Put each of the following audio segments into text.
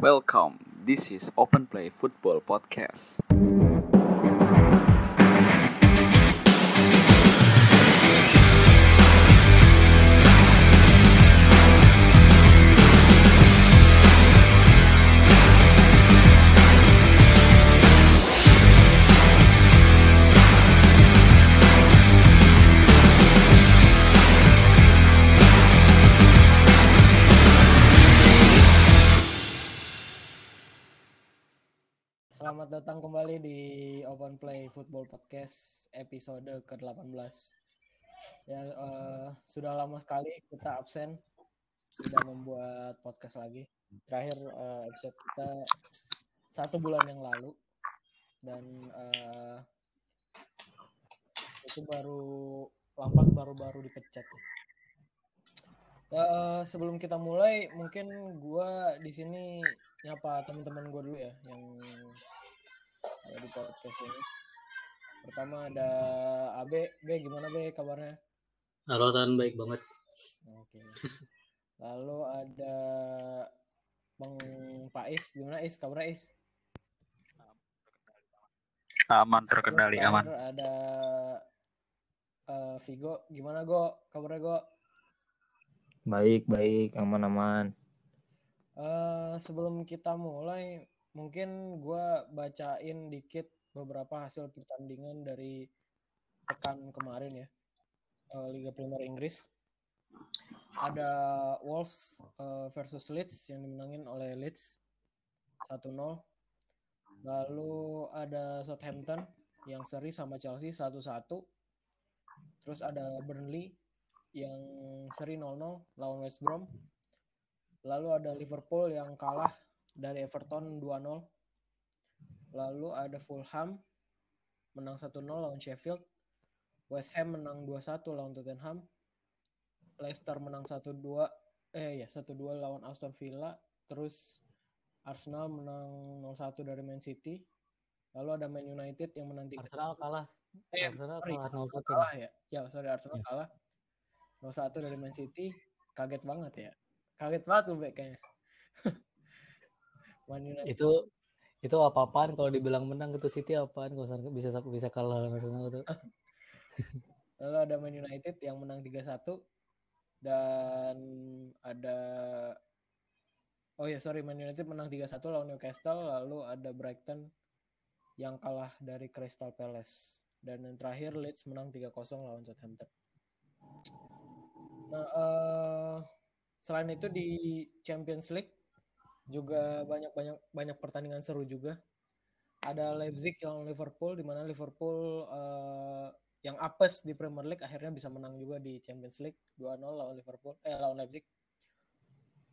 Welcome. This is Open Play Football Podcast. Play Football Podcast episode ke-18. Ya, eh, sudah lama sekali kita absen, tidak membuat podcast lagi. Terakhir eh, episode kita satu bulan yang lalu dan eh, itu baru Lampard baru-baru dipecat. Eh, sebelum kita mulai, mungkin gua di sini nyapa teman-teman gue dulu ya yang ada di podcast ini. Pertama ada Abe, Be gimana Be kabarnya? Halo Tan, baik banget. Oke. Lalu ada Bang Pais, gimana Is? Kabarnya Is? Aman Terus terkendali, terakhir aman. ada eh, Vigo, gimana Go? Kabarnya Go? Baik, baik, aman-aman. Eh, sebelum kita mulai, mungkin gua bacain dikit beberapa hasil pertandingan dari pekan kemarin ya. Eh, Liga Premier Inggris. Ada Wolves eh, versus Leeds yang dimenangin oleh Leeds 1-0. Lalu ada Southampton yang seri sama Chelsea 1-1. Terus ada Burnley yang seri 0-0 lawan West Brom. Lalu ada Liverpool yang kalah dari Everton 2-0. Lalu ada Fulham menang 1-0 lawan Sheffield. West Ham menang 2-1 lawan Tottenham. Leicester menang 1-2 eh ya 1-2 lawan Aston Villa. Terus Arsenal menang 0-1 dari Man City. Lalu ada Man United yang menang 3 Arsenal kalah. Eh, Arsenal sorry, kalah 0-1. kalah ya. Ya, sorry Arsenal Ya. kalah. 0-1 dari Man City. Kaget banget ya. Kaget banget tuh kayaknya. Man United. Itu itu apa-apaan kalau dibilang menang itu City apaan kalau bisa bisa kalah Arsenal itu. Lalu ada Man United yang menang 3-1 dan ada Oh ya sorry Man United menang 3-1 lawan Newcastle lalu ada Brighton yang kalah dari Crystal Palace dan yang terakhir Leeds menang 3-0 lawan Southampton. Nah, eh, selain itu di Champions League juga banyak banyak banyak pertandingan seru juga. Ada Leipzig lawan Liverpool di mana Liverpool eh, yang apes di Premier League akhirnya bisa menang juga di Champions League 2-0 lawan Liverpool eh lawan Leipzig.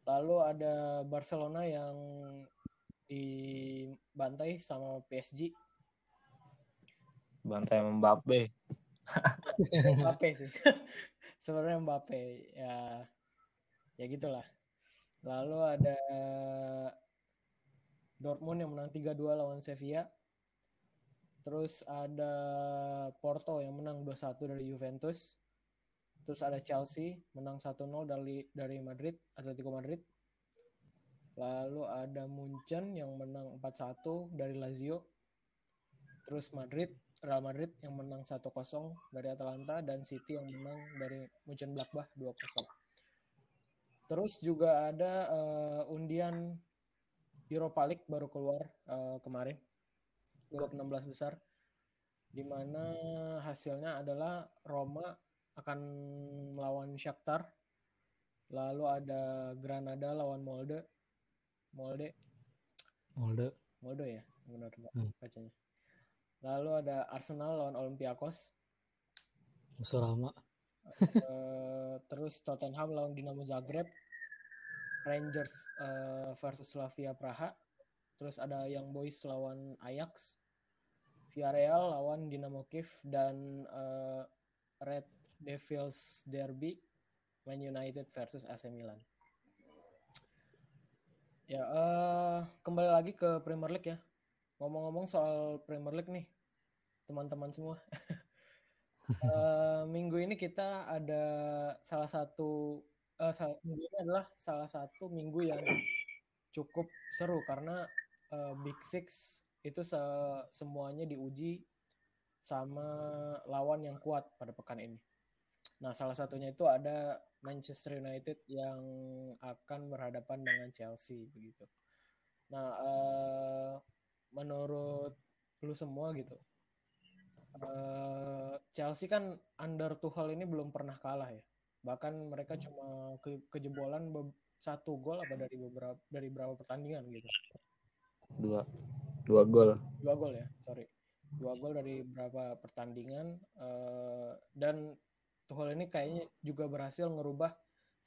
Lalu ada Barcelona yang dibantai sama PSG. Bantai Mbappe. Mbappe sih. Sebenarnya Mbappe ya ya gitulah. Lalu ada Dortmund yang menang 3-2 lawan Sevilla. Terus ada Porto yang menang 2-1 dari Juventus. Terus ada Chelsea menang 1-0 dari dari Madrid, Atletico Madrid. Lalu ada Munchen yang menang 4-1 dari Lazio. Terus Madrid, Real Madrid yang menang 1-0 dari Atalanta dan City yang menang dari Mönchengladbach 2-0. Terus juga ada eh, undian Europa League baru keluar eh, kemarin. Babak 16 besar di mana hasilnya adalah Roma akan melawan Shakhtar. Lalu ada Granada lawan Molde. Molde, Molde. Molde ya, benar Hmm. bacanya. Lalu ada Arsenal lawan Olympiakos. Musuh lama. Eh, terus Tottenham lawan Dinamo Zagreb. Rangers eh, versus Slavia Praha. Terus ada Young Boys lawan Ajax. Villarreal lawan Dinamo Kiev dan eh, Red Devils Derby Man United versus AC Milan. Ya, eh, kembali lagi ke Premier League ya. Ngomong-ngomong soal Premier League nih, teman-teman semua. Eh, minggu ini kita ada salah satu eh, sa- minggu ini adalah salah satu minggu yang cukup seru karena eh, Big Six itu se- semuanya diuji sama lawan yang kuat pada pekan ini. Nah, salah satunya itu ada Manchester United yang akan berhadapan dengan Chelsea begitu. Nah, eh, menurut lu semua gitu, eh, Chelsea kan under Tuchel ini belum pernah kalah ya. Bahkan mereka cuma ke- kejebolan satu gol apa dari beberapa dari berapa pertandingan gitu. Dua dua gol. Dua gol ya, sorry. Dua gol dari berapa pertandingan eh, dan Tuchel ini kayaknya juga berhasil ngerubah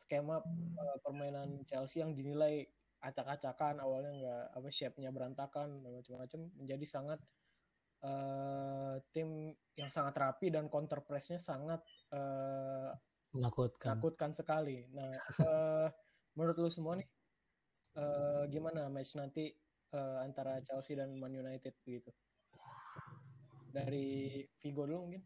skema eh, permainan Chelsea yang dinilai acak-acakan awalnya nggak apa shape-nya berantakan macam-macam menjadi sangat eh, tim yang sangat rapi dan counter press-nya sangat eh, Menakutkan. menakutkan sekali. Nah, eh, menurut lu semua nih eh, gimana match nanti eh, antara Chelsea dan Man United begitu? Dari Vigo dulu mungkin.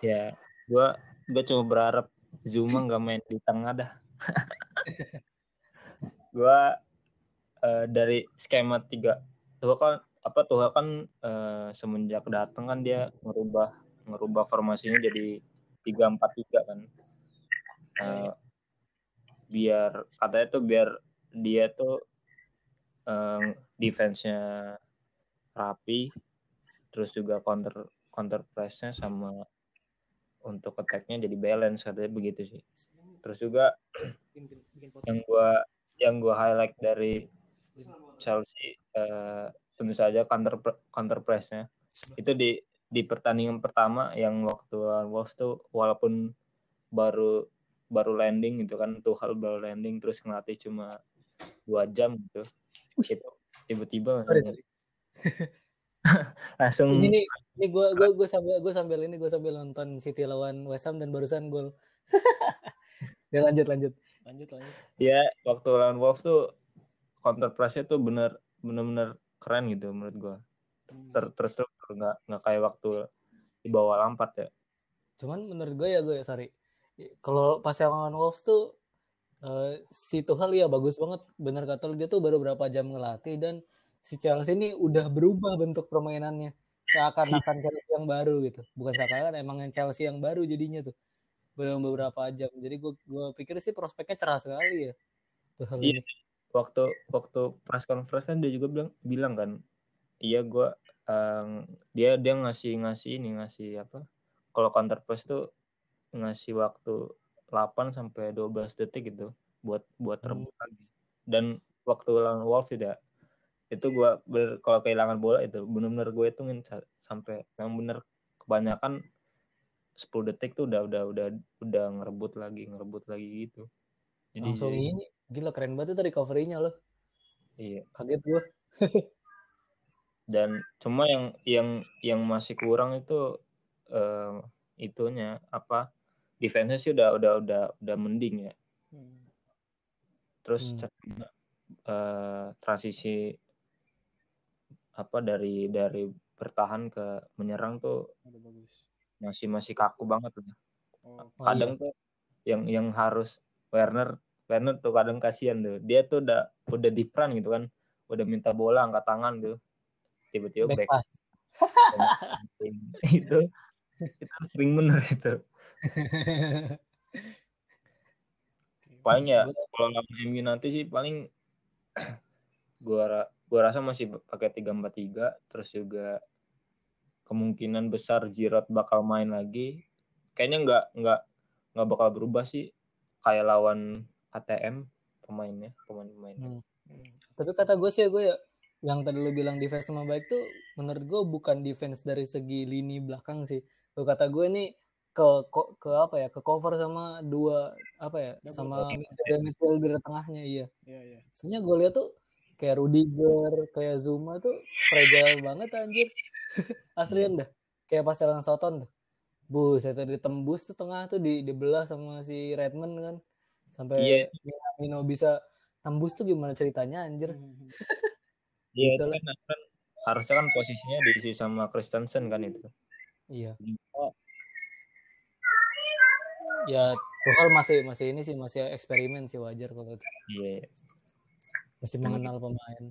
Ya, gua gua cuma berharap Zuma nggak main di tengah dah. gua eh, dari skema tiga Tuh kan apa tuh kan eh, semenjak datang kan dia ngerubah ngerubah formasinya jadi tiga empat tiga kan. Eh, biar katanya tuh biar dia tuh eh, defense-nya rapi terus juga counter counter press-nya sama untuk attack-nya jadi balance katanya begitu sih. Terus juga yang gua yang gua highlight dari Chelsea tentu saja counter counter press-nya. Itu di di pertandingan pertama yang waktu lawan Wolves tuh walaupun baru baru landing gitu kan Tuchel baru landing terus ngelatih cuma dua jam gitu. Itu tiba-tiba langsung Ini nih, ini gue gue gue sambil gue sambil ini gue sambil nonton City lawan West Ham dan barusan gol. ya lanjut lanjut. lanjut lanjut. ya waktu lawan Wolves tuh counter press-nya tuh bener bener-bener keren gitu menurut gua Hmm. ter terstruktur nggak nggak kayak waktu di bawah Lampard ya Cuman menurut gue ya gue ya sorry. Kalau pas lawan Wolves tuh eh, si Tuchel ya bagus banget. Bener kata lu dia tuh baru berapa jam ngelatih dan si Chelsea ini udah berubah bentuk permainannya. Seakan-akan Chelsea yang baru gitu. Bukan seakan-akan emang yang Chelsea yang baru jadinya tuh. Belum beberapa jam. Jadi gue gue pikir sih prospeknya cerah sekali ya. Tuchel Iya. ini. Waktu waktu press conference kan dia juga bilang bilang kan iya gua em, dia dia ngasih ngasih ini ngasih apa kalau counter press tuh ngasih waktu 8 sampai 12 detik gitu buat buat Hmm. rebut lagi dan waktu lawan Wolves tidak itu gua ber- kalau kehilangan bola itu benar-benar gue hitungin sa- sampai yang bener kebanyakan 10 detik tuh udah udah udah udah ngerebut lagi ngerebut lagi gitu jadi Langsung ini. Gila keren banget tuh recovery-nya loh. iya Kaget gue. dan cuma yang yang yang masih kurang itu eh, itunya apa defense sih udah udah udah udah mending ya Hmm. terus Hmm. eh, transisi apa dari dari bertahan ke menyerang tuh masih masih kaku banget udah. Oh, kadang tuh yang yang harus Werner Werner tuh kadang kasihan tuh. Dia tuh udah udah di peran gitu kan. Udah minta bola angkat tangan tuh. Tiba-tiba Back back. itu itu sering bener itu. Paling ya kalau lawan MU nanti sih paling gua ra- gua rasa masih pakai tiga empat tiga terus juga kemungkinan besar Giroud bakal main lagi. Kayaknya nggak nggak nggak bakal berubah sih kayak lawan ATM pemainnya pemain-pemainnya Hmm. Tapi kata gue sih ya gue ya yang tadi lu bilang defense sama baik tuh menurut gue bukan defense dari segi lini belakang sih. Tuh kata gue nih ke ko- ke apa ya ke cover sama dua apa ya Double sama midfielder tengahnya iya. Iya, iya. Soalnya gue lihat tuh kayak Rudiger, kayak Zuma tuh fragile banget anjir. Aslian dah. Kayak pas lawan Soton tuh. Bus, itu ditembus tuh tengah tuh di dibelah sama si Redmond kan. Sampai Iya. Minamino bisa tembus tuh gimana ceritanya anjir. Hmm. Iya Gitu itu lah. kan, kan harusnya kan posisinya diisi sama Christensen kan itu Iya. Oh. Ya Tuchel masih masih ini sih masih eksperimen sih wajar kalau itu. Iya. Masih mengenal pemain.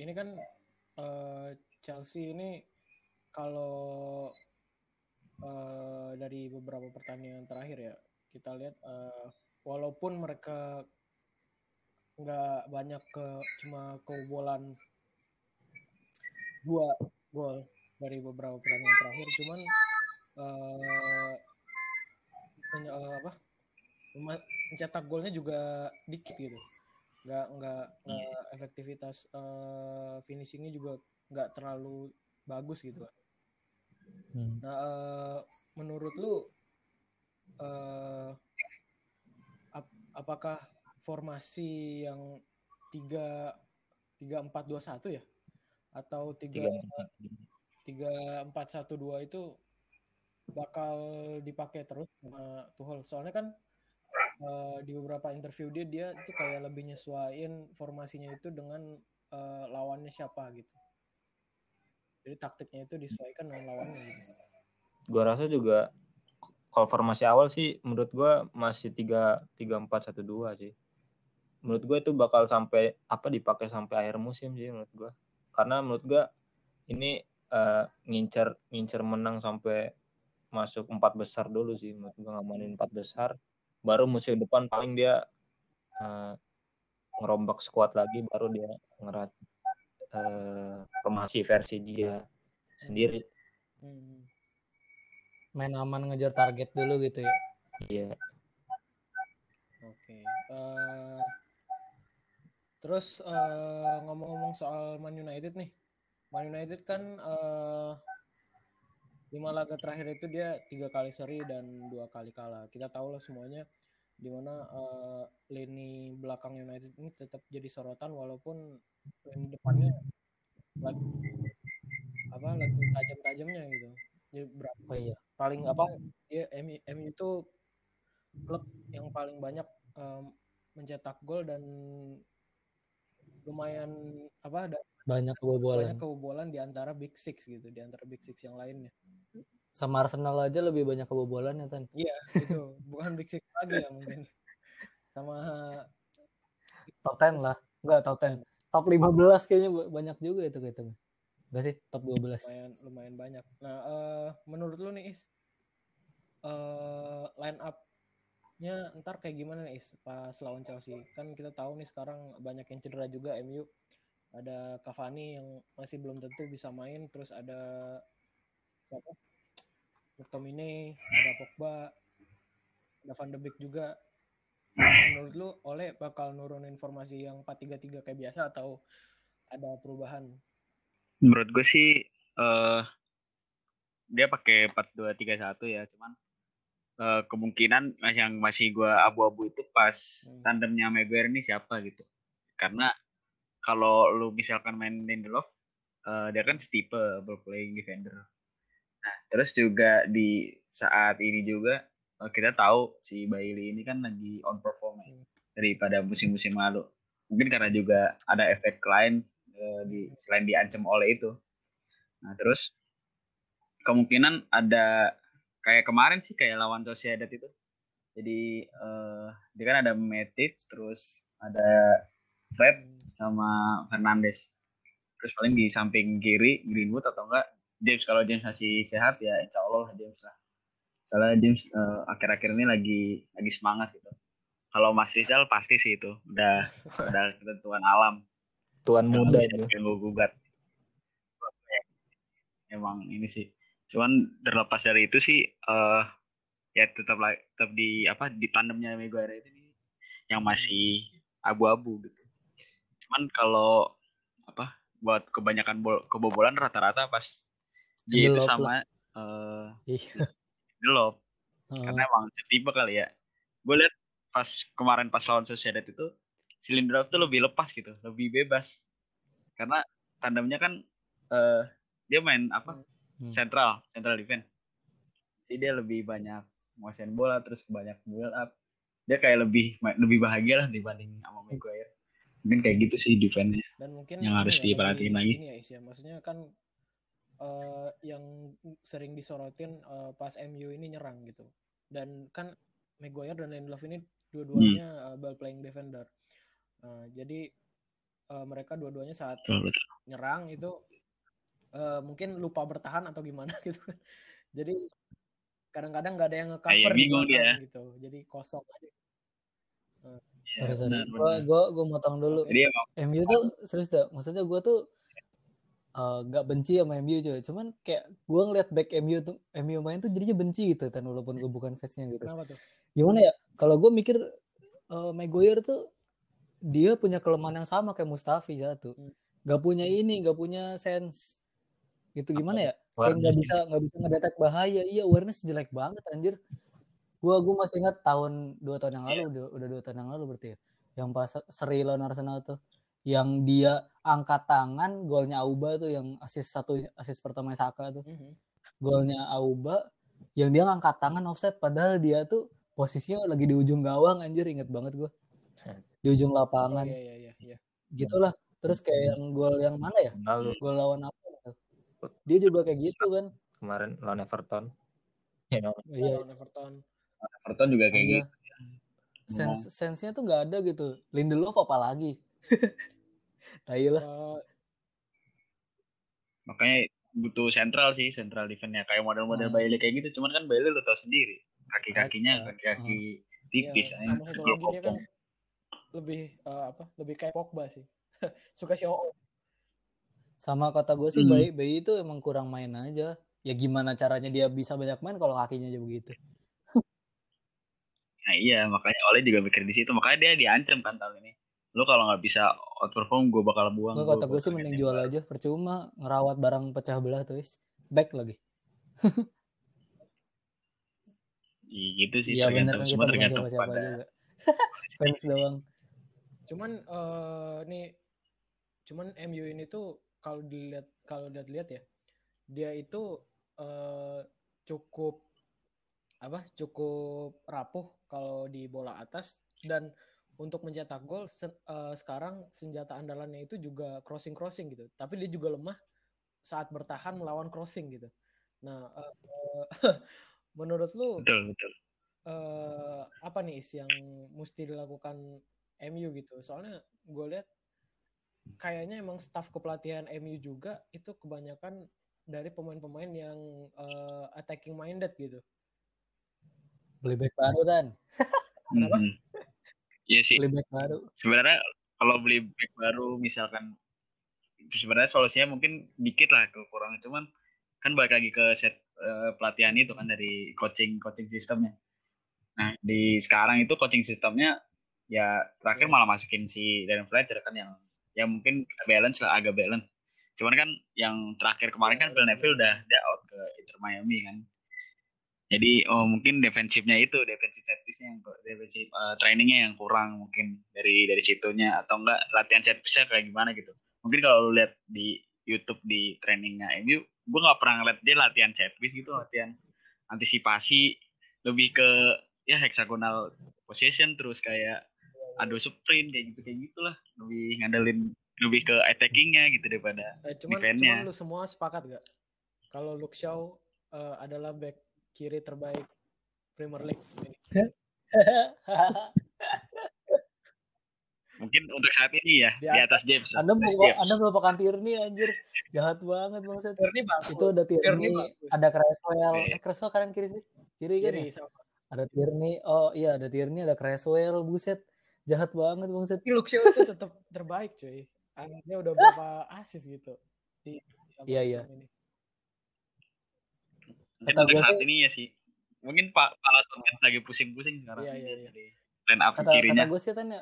Ini kan eh, Chelsea ini kalau eh, dari beberapa pertandingan terakhir ya. Kita lihat eh, walaupun mereka nggak banyak ke cuma kebobolan dua gol dari beberapa pertandingan terakhir cuman men- eh, apa mencetak golnya juga dikit gitu. Nggak nggak nggak efektivitas eh, finishingnya juga nggak terlalu bagus gitu. kan Hmm. Nah, eh, menurut lu eh, ap- apakah formasi yang tiga tiga empat dua satu ya atau tiga Tiga empat. satu dua itu bakal dipakai terus sama Tuchel soalnya kan eh, di beberapa interview dia dia itu kayak lebih nyesuaiin formasinya itu dengan eh, lawannya siapa gitu jadi taktiknya itu disesuaikan dengan lawannya gitu. Gua rasa juga kalau formasi awal sih menurut gua masih tiga tiga empat satu dua sih. Menurut gua itu bakal sampai apa dipakai sampai akhir musim sih menurut gua. Karena menurut gua ini eh, ngincer ngincer menang sampai masuk empat besar dulu sih menurut gua ngamanin empat besar. Baru musim depan paling dia eh, ngerombak squad lagi baru dia ngerat eh, formasi versi dia sendiri. Hmm. Main aman ngejar target dulu gitu ya. Iya. Oke. eh, terus eh, ngomong-ngomong soal Man United nih, Man United kan eh, lima laga terakhir itu dia tiga kali seri dan dua kali kalah. Kita tahu lah semuanya di mana eh, lini belakang United ini tetap jadi sorotan walaupun lini depannya lagi apa lagi tajam-tajamnya gitu. Jadi berapa Oh iya. paling apa ya MU, MU itu klub yang paling banyak em, mencetak gol dan lumayan apa ada Banyak banyak kebobolan. kebobolan di antara Big Six gitu di antara Big Six yang lainnya Sama Arsenal aja lebih banyak kebobolan ya Tan. iya itu bukan Big Six lagi ya mungkin sama Top 10 lah. Enggak top 10. Top 15 kayaknya ba- banyak juga itu kehitungnya. Enggak sih? Top 12. lumayan lumayan banyak nah eh, menurut lu nih Is eh line up-nya ntar kayak gimana nih Is pas lawan Chelsea kan kita tahu nih sekarang banyak yang cedera juga MU ada Cavani yang masih belum tentu bisa main terus ada siapa McTominay ada Pogba ada Van de Beek juga menurut lu oleh bakal nurunin formasi yang 4-3-3 kayak biasa atau ada perubahan Menurut gue sih eh dia pakai 4-2-3-1 ya, cuman eh, kemungkinan yang masih gue abu-abu itu pas Hmm. tandemnya Maguire ini siapa gitu. Karena kalau lu misalkan main Lindelof, eh, dia kan setipe ball playing defender. Nah, terus juga di saat ini juga kita tahu si Bailey ini kan lagi on perform ya, Hmm. daripada musim-musim lalu. Mungkin karena juga ada efek lain eh, di selain diancam oleh itu. Nah, terus kemungkinan ada kayak kemarin sih kayak lawan Sociedad itu. Jadi eh dia kan ada Matic terus ada Fred sama Fernandes. Terus paling di samping kiri Greenwood atau enggak James kalau James masih sehat ya insya Allah lah James lah. Soalnya James eh, akhir-akhir ini lagi lagi semangat gitu. Kalau Mas Rizal pasti sih itu udah udah ketentuan alam. Tuan muda itu. diganggu gugat. Emang ini sih. Cuman terlepas dari itu sih eh ya tetap tetap di apa di tandemnya Maguire itu nih yang masih abu-abu gitu. Cuman kalau apa buat kebanyakan bol, kebobolan rata-rata pas dia itu sama Iya. Delop Heeh. karena emang tipe kali ya. Gue liat pas kemarin pas lawan Sociedad itu si Lindelof tuh lebih lepas gitu, lebih bebas. Karena tandemnya kan eh dia main apa? Hmm. Sentral, central defense. Jadi dia lebih banyak menguasain bola terus banyak build up. Dia kayak lebih lebih bahagia lah dibanding sama Maguire. Mungkin kayak gitu sih defense-nya. dan mungkin Yang harus ya, diperhatiin lagi. ini ya Is, ya. maksudnya kan eh, yang sering disorotin eh, pas MU ini nyerang gitu dan kan Maguire dan Lindelof ini dua-duanya uh, ball playing defender. Uh, jadi uh, mereka dua-duanya saat Betul, betul. nyerang itu uh, mungkin lupa bertahan atau gimana gitu. Jadi kadang-kadang nggak ada yang nge-cover bingung belakang dia. gitu. Jadi kosong aja. Iya, sorry sorry gue gue gue motong dulu Jadi MU tuh serius dah maksudnya gue tuh eh, gak benci sama MU cuy cuman kayak gue ngeliat back MU tuh MU main tuh jadinya benci gitu kan walaupun gue bukan fansnya gitu. Kenapa tuh? gimana ya kalau gue mikir eh, Maguire tuh dia punya kelemahan yang sama kayak Mustafi satu Hmm. gak punya ini gak punya sense. Gitu gimana ya? Kayak nggak ya. bisa nggak bisa ngedetek bahaya. Iya awareness jelek banget anjir. Gua gua masih ingat tahun dua tahun yang lalu udah udah dua tahun yang lalu berarti ya. Yang pas seri lawan Arsenal tuh yang dia angkat tangan golnya Auba tuh yang asis satu asis pertama Saka tuh. Mhm. golnya Auba yang dia ngangkat tangan offset padahal dia tuh posisinya lagi di ujung gawang anjir inget banget gua. Di ujung Oh lapangan. Iya iya iya iya. gitulah. Terus kayak yang gol yang mana ya? Lalu gol lawan apa gitu dia juga kayak gitu kan. Kemarin lawan Everton. Ya, iya. Lawan Everton. Everton juga kayak iya. gitu. sense sense-nya tuh nggak ada gitu. Lindelof apalagi tai lah Eh, Makanya butuh sentral sih, sentral defense-nya kayak model-model Hmm. Bailey kayak gitu. Cuman kan Bailey lo tau sendiri, kaki-kakinya kaki-kaki tipis Iya, aja. sama satu Belum lagi dia kan lebih eh, apa? Lebih kayak Pogba sih. Suka show off. sama kata gue sih Hmm. bayi bayi itu emang kurang main aja ya gimana caranya dia bisa banyak main kalau kakinya aja begitu Nah iya, makanya Oleh juga mikir di situ. Makanya dia diancam kan tahun ini. Lu kalau nggak bisa outperform, gue bakal buang. Gua kata gue sih mending jual aja. Percuma ngerawat barang pecah belah tuh is back lagi. Iya, gitu sih, bener tergantung kan kita semua tergantung siapa-siapa pada juga. Fans doang. Cuman eh nih cuman MU ini tuh kalau dilihat kalau dilihat ya, dia itu eh cukup apa? Cukup rapuh kalau di bola atas dan untuk mencetak gol se- eh, sekarang senjata andalannya itu juga crossing crossing gitu. Tapi dia juga lemah saat bertahan melawan crossing gitu. Nah, eh, menurut lu betul betul. eh apa nih Is, yang mesti dilakukan MU gitu? Soalnya gue lihat kayaknya emang staff kepelatihan MU juga itu kebanyakan dari pemain-pemain yang eh, attacking minded gitu. beli back baru kan. Iya sih. beli back baru Sebenarnya kalau beli back baru misalkan sebenarnya solusinya mungkin dikit lah kekurangan cuman kan balik lagi ke set eh, pelatihan itu kan dari coaching coaching sistemnya. Nah di sekarang itu coaching sistemnya ya terakhir malah masukin si Darren Fletcher kan yang yang mungkin balance lah agak balance. Cuman kan yang terakhir kemarin kan Phil Neville udah dia out ke Inter Miami kan. Jadi oh mungkin defensifnya itu defensif set piece-nya yang defensif eh, trainingnya yang kurang mungkin dari dari situnya atau enggak latihan set piece-nya kayak gimana gitu. Mungkin kalau lu lihat di YouTube di trainingnya MU, gue nggak pernah ngeliat dia latihan set piece gitu, latihan antisipasi lebih ke ya hexagonal position terus kayak ado sprint kayak gitu kayak gitulah lebih ngandelin lebih ke attackingnya gitu daripada Eh, cuman, Defense-nya. cuman lu semua sepakat gak? Kalau Luke Shaw eh, adalah back kiri terbaik Premier League ini. mungkin untuk saat ini ya Di di atas James anda atas mau James. anda melupakan Tierney anjir jahat banget bangset Tierney bagus. itu ada Tierney ada Creswell Oke. eh Creswell kanan kiri sih kiri kan Kiri ya sama. ada Tierney oh iya ada Tierney ada Creswell buset jahat banget bangset Tapi Luke Shaw itu tetap terbaik cuy. Dia udah berapa asis gitu Iya, iya. musim ini. Kata untuk gua saat sih- ini ya sih. Mungkin Pak Pala lagi pusing-pusing sekarang. Iya, ini iya, iya. line up kata kirinya. kata gue sih tanya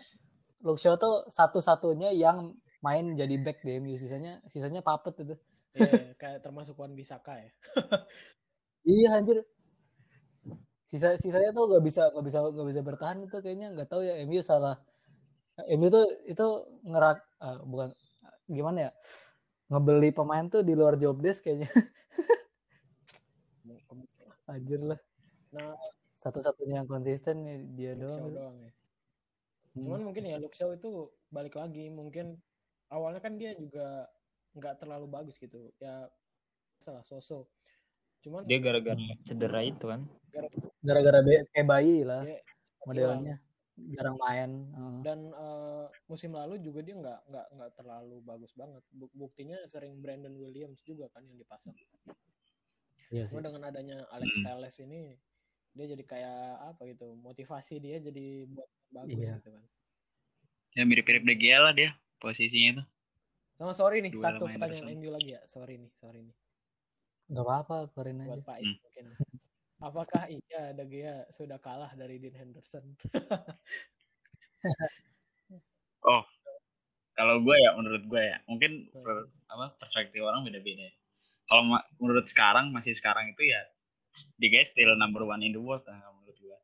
Shaw tuh satu-satunya yang main jadi back di MU sisanya sisanya papet itu. Iya, kayak termasuk Wan Bisaka ya. iya anjir. Sisa sisanya tuh gak bisa gak bisa gak bisa bertahan itu kayaknya. Nggak tahu ya MU salah. MU tuh itu ngerak ah, bukan gimana ya? Ngebeli pemain tuh di luar job desk kayaknya. anjir lah Nah, satu-satunya yang konsisten ya dia Luke Shaw doang doang ya. Hmm. Cuman mungkin ya Luke Shaw itu balik lagi mungkin awalnya kan dia juga nggak terlalu bagus gitu. Ya salah sosok. Cuman Dia gara-gara cedera itu kan. Gara-gara kayak bayi lah dia modelnya. Jarang main. Dan eh, musim lalu juga dia nggak nggak nggak terlalu bagus banget. Buk- Buktinya sering Brandon Williams juga kan yang dipasang. Iya sih. Cuma dengan adanya Alex Hmm. Telles ini dia jadi kayak apa gitu motivasi dia jadi buat bagus Iya. gitu kan. Ya mirip-mirip De Gea lah dia posisinya itu. Sama sorry nih Dua satu pertanyaan. MU lagi ya sorry nih sorry nih Gak apa-apa, keluarin buat aja. Pak Hmm. Mungkin. Apakah iya De Gea sudah kalah dari Dean Henderson? Oh, kalau gue ya menurut gue ya mungkin per- apa perspektif orang beda-beda. ya. Kalau ma- menurut sekarang masih sekarang itu ya De Gea still number one in the world lah menurut gue.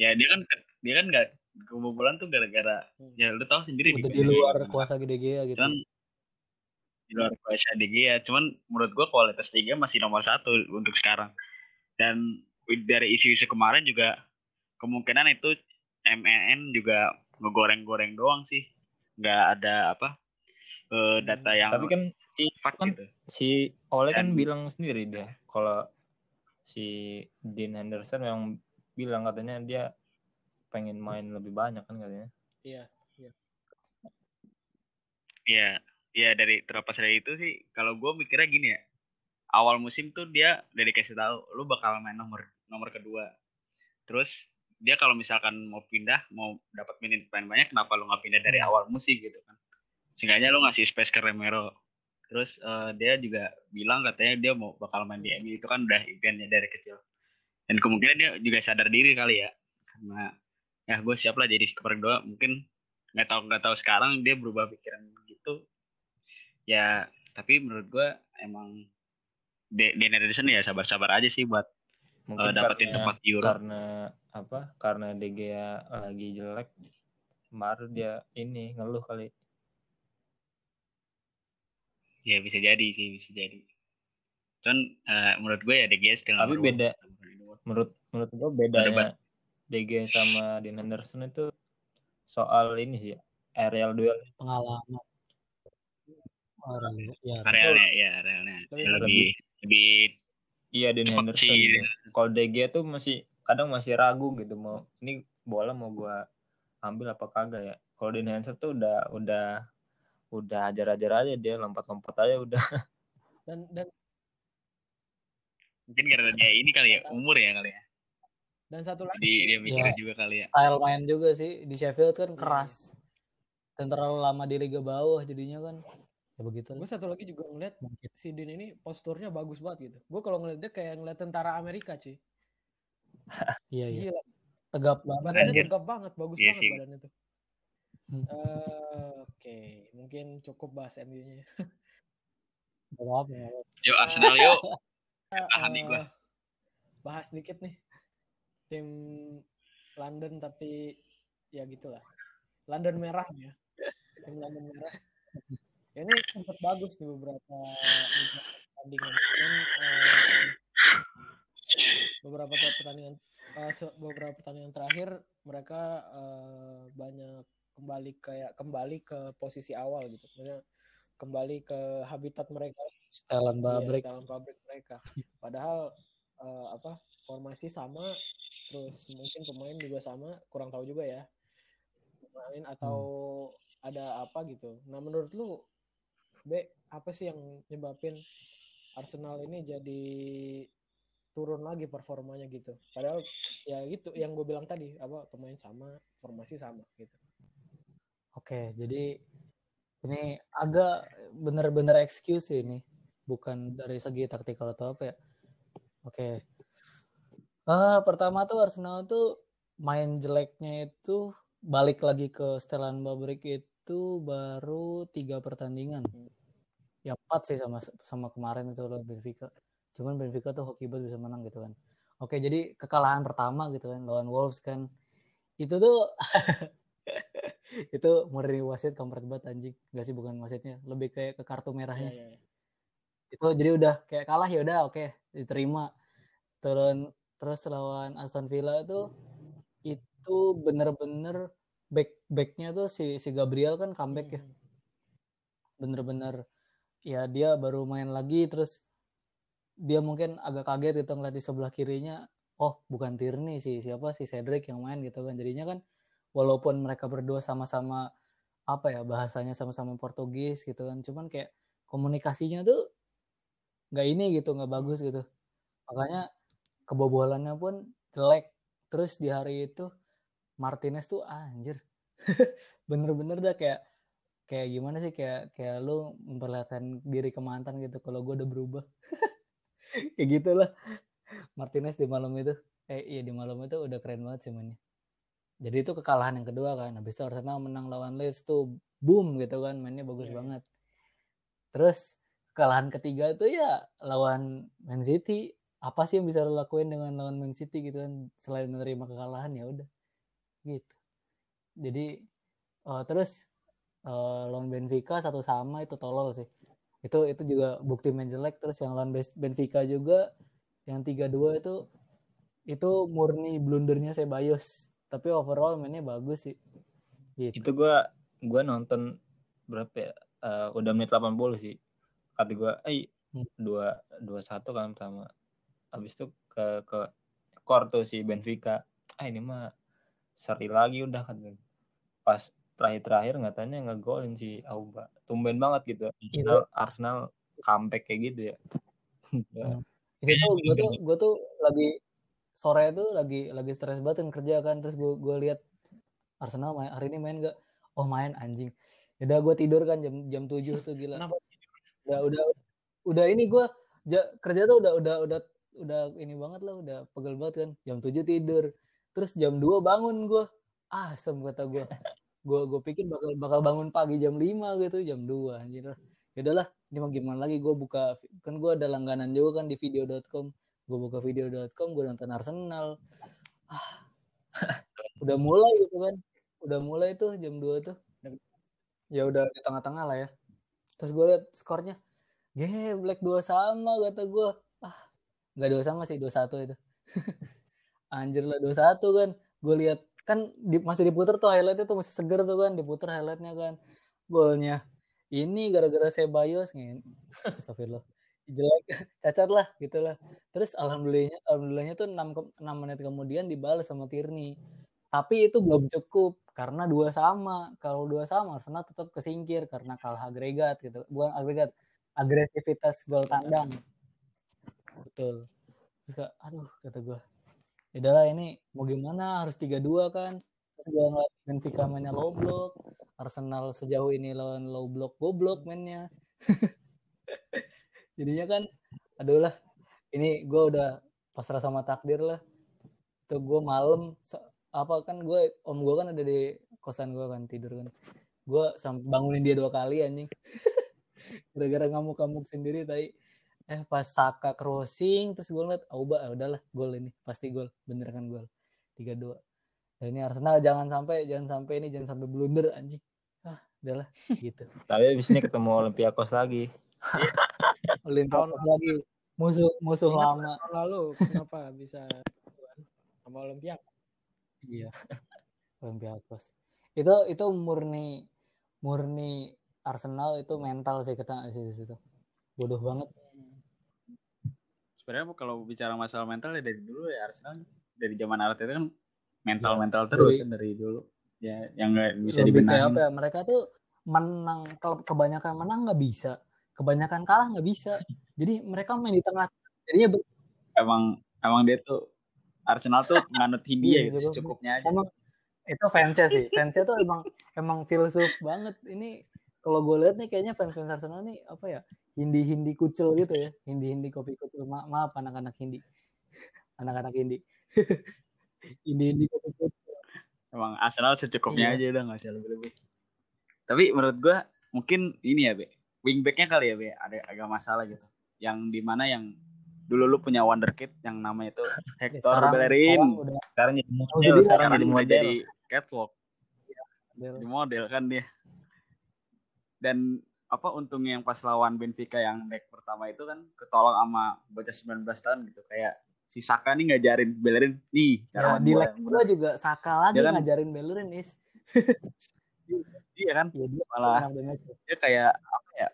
Ya dia kan dia kan nggak kebobolan tuh gara-gara Hmm. ya lu tahu sendiri Udah di luar gimana. kuasa gede Gea gitu. Cuman di luar kuasa De Gea. Cuman menurut gua kualitas De Gea masih nomor satu untuk sekarang. Dan dari isu-isu kemarin juga kemungkinan itu MNN juga ngegoreng-goreng doang sih. Nggak ada apa eh, data yang Tapi kan si, fact kan gitu. si Ole kan bilang sendiri dia kalau si Dean Henderson yang bilang katanya dia pengen main lebih banyak kan katanya. Iya. Iya, iya dari terlepas dari itu sih kalau gue mikirnya gini ya. Awal musim tuh dia udah dikasih tahu lu bakal main nomor nomor kedua. Terus dia kalau misalkan mau pindah, mau dapat menit main banyak, kenapa lu nggak pindah dari Hmm. awal musim gitu kan? Seenggaknya lu ngasih space ke Remero. Terus eh, dia juga bilang katanya dia mau bakal main di MU itu kan udah impiannya dari kecil. Dan kemungkinan dia juga sadar diri kali ya. Karena ya gue siap lah jadi skipper kedua. Mungkin nggak tahu nggak tahu sekarang dia berubah pikiran gitu ya tapi menurut gue emang Dean Henderson ya sabar-sabar aja sih buat Mungkin eh, dapetin karena, tempat Euro karena apa? Karena Gea lagi jelek baru dia ini ngeluh kali. Ya bisa jadi sih bisa jadi cuman eh, menurut gue ya De Gea still Tapi beda. Menurut menurut bedanya debat. De Gea sama Dean Henderson itu soal ini sih aerial duel. Pengalaman. Orang ya. arealnya ya arealnya Lebih- Ya, lebih lebih Iya Dean Henderson. sih. gitu. Kalau De Gea tuh masih kadang masih ragu gitu mau ini bola mau gua ambil apa kagak ya. Kalau Dean Henderson tuh udah udah udah ajar-ajar aja dia lompat-lompat aja udah. Dan dan mungkin karena dia ini kali ya umur ya kali ya dan satu lagi jadi dia mikirnya Ya. juga kali ya Style main juga sih di Sheffield kan keras. Dan terlalu lama di liga bawah jadinya kan ya begitu gue satu lagi juga ngeliat si Dean ini posturnya bagus banget gitu. Gue kalau ngeliat dia kayak ngeliat tentara Amerika cuy. Iya iya. Gila. Tegap banget. Badannya tegap banget, bagus Iya banget sih. badannya tuh. Hmm. Oke, mungkin cukup bahas MU-nya. Gak apa-apa. yuk Arsenal yuk. Tahan nih gua. Eh, bahas dikit nih. Tim London tapi ya gitulah. London merah ya. Tim London merah. Ya, ini sempat bagus nih beberapa pertandingan. Eh, beberapa pertandingan se- beberapa pertandingan terakhir mereka banyak kembali kayak kembali ke posisi awal gitu Maksudnya kembali ke habitat mereka Setelan Iya, babrik. dalam pabrik mereka. Padahal eh, apa formasi sama, terus mungkin pemain juga sama, kurang tahu juga ya. Pemain atau ada apa gitu. Nah menurut lu, B apa sih yang nyebabin Arsenal ini jadi turun lagi performanya gitu? Padahal ya gitu yang gue bilang tadi, apa pemain sama, formasi sama gitu. Oke, jadi ini agak bener-bener excuse sih ini, bukan dari segi taktikal atau apa ya. Oke. Ah, pertama tuh Arsenal tuh main jeleknya itu balik lagi ke setelan Babrik itu baru tiga pertandingan. Ya empat sih sama sama kemarin itu lawan Benfica. Cuman Benfica tuh hoki banget bisa menang gitu kan. Oke, jadi kekalahan pertama gitu kan lawan Wolves kan. Itu tuh itu murni wasit kampret banget anjing. Gak sih bukan wasitnya, lebih kayak ke kartu Ya, merahnya ya, ya. itu jadi udah kayak kalah ya udah oke diterima turun terus lawan Aston Villa tuh itu bener-bener back backnya tuh si si Gabriel kan comeback ya Hmm. bener-bener ya dia baru main lagi terus dia mungkin agak kaget gitu ngeliat di sebelah kirinya oh bukan Tierney sih siapa sih Cedric yang main gitu kan jadinya kan walaupun mereka berdua sama-sama apa ya bahasanya sama-sama Portugis gitu kan cuman kayak komunikasinya tuh nggak ini gitu nggak bagus gitu. Makanya kebobolannya pun jelek. Terus di hari itu Martinez tuh ah, anjir. Bener-bener dah kayak kayak gimana sih kayak kayak lu memperlihatkan diri ke mantan gitu kalau gue udah berubah. Kayak gitulah Martinez di malam itu eh iya di malam itu udah keren banget sih mainnya jadi itu kekalahan yang kedua kan. Habis itu Arsenal menang lawan Leeds tuh boom gitu kan mainnya bagus yeah. banget. Terus kekalahan ketiga itu ya lawan Man City. Apa sih yang bisa lo lakuin dengan lawan Man City gitu kan? Selain menerima kekalahan ya udah. Gitu. Jadi uh, terus uh, lawan Benfica satu sama itu tolol sih. Itu itu juga bukti main jelek. Terus yang lawan Benfica juga yang tiga dua itu itu murni blundernya Sebayos tapi overall mainnya bagus sih. Gitu. itu gua gua nonton berapa ya? Uh, udah menit 80 sih. Kata gua eh hmm. dua dua satu kan sama. Habis itu ke ke core tuh si Benfica. Ah ini mah seri lagi udah kan pas terakhir-terakhir katanya ngegolin si Auba. Tumben banget gitu. Arsenal, Arsenal comeback kayak gitu ya. Hmm. itu tuh gue tuh gue tuh lagi sore itu lagi lagi stres banget kan kerja kan. Terus gue gue lihat Arsenal main hari ini main gak oh main anjing. Udah gue tidur kan jam jam tujuh tuh gila. Udah udah udah ini gue kerja tuh udah udah udah udah ini banget lah udah pegel banget kan. Jam tujuh tidur. Terus jam 2 bangun gue asem kata gue gue gue pikir bakal bakal bangun pagi jam 5 gitu jam 2 anjir. Ya udahlah ini mau gimana lagi? Gue buka kan gue ada langganan juga kan di video.com gue buka video.com gue nonton Arsenal. Ah. Udah mulai gitu kan. Udah mulai tuh jam 2 tuh. Ya udah di tengah-tengah lah ya. Terus gue liat skornya. Black dua sama kata gue ah. Nggak dua sama sih dua satu itu. Anjir lah dua satu kan. Gue lihat kan di, masih diputer tuh highlightnya tuh masih seger tuh kan diputer highlightnya kan. Golnya ini gara-gara saya bios nih Astagfirullah jelek cacat lah gitu lah. Terus alhamdulillahnya alhamdulillahnya tuh 6, 6 menit kemudian dibalas sama Tierney tapi itu belum cukup karena dua sama. Kalau dua sama Arsenal tetap kesingkir karena kalah agregat gitu. Bukan agregat agresivitas gol tandang. Betul. Terus aduh kata gue udahlah ini mau gimana? Harus tiga dua kan? Terus gue ngeliat Benfica mainnya low block Arsenal sejauh ini lawan low block goblok mainnya jadinya kan aduh lah ini gue udah pasrah sama takdir lah. Itu gue malam apa kan gue om gue kan ada di kosan gue kan tidur kan. Gue bangunin dia dua kali anjing. Gara-gara ngamuk-ngamuk sendiri tadi eh pas Saka crossing terus gue ngeliat Auba ah, udahlah gol ini pasti gol bener kan gol. Tiga dua dan ini Arsenal jangan sampai jangan sampai ini jangan sampai blunder anjing. Ah udahlah gitu. Tapi abis ini ketemu Olympiakos lagi Olympiakos lagi. Musuh musuh Ingat lama. lalu kenapa bisa sama Olympiakos iya. Olympiakos itu itu murni murni Arsenal itu mental sih kita sih situ. Bodoh banget. Sebenarnya kalau bicara masalah mental ya dari dulu ya Arsenal dari zaman Arteta kan mental mental ya, terus kan dari dulu. Ya yang nggak bisa dibenahi. ya mereka tuh menang kalau kebanyakan menang nggak bisa kebanyakan kalah nggak bisa jadi mereka main di tengah jadinya emang emang dia tuh Arsenal tuh nganut Hindia iya, gitu secukupnya aja emang itu fansnya sih fansnya tuh emang emang filsuf banget ini kalau gue lihat nih kayaknya fans fans Arsenal nih apa ya Hindi-hindi kucel gitu ya. Hindi-hindi kopi kucel. Ma maaf anak-anak Hindi. anak-anak Hindi. Hindi-hindi kopi kucel. Emang Arsenal secukupnya iya. aja udah nggak usah lebih-lebih. Tapi menurut gua mungkin ini ya, Be. Wingbacknya kali ya, Be. Ada agak masalah gitu. Yang di mana yang dulu lu punya wonderkid yang namanya itu Hector sekarang, Bellerin. Sekarang, jadi model, sekarang, sekarang jadi model. jadi catwalk. Ya, Jadi model kan dia. Dan apa untungnya yang pas lawan Benfica yang leg pertama itu kan ketolong sama bocah 19 tahun gitu kayak si Saka nih ngajarin Bellerin nih cara ya, di leg kedua juga Saka lagi kan, ngajarin Bellerin is iya kan ya, dia malah dia kayak apa ya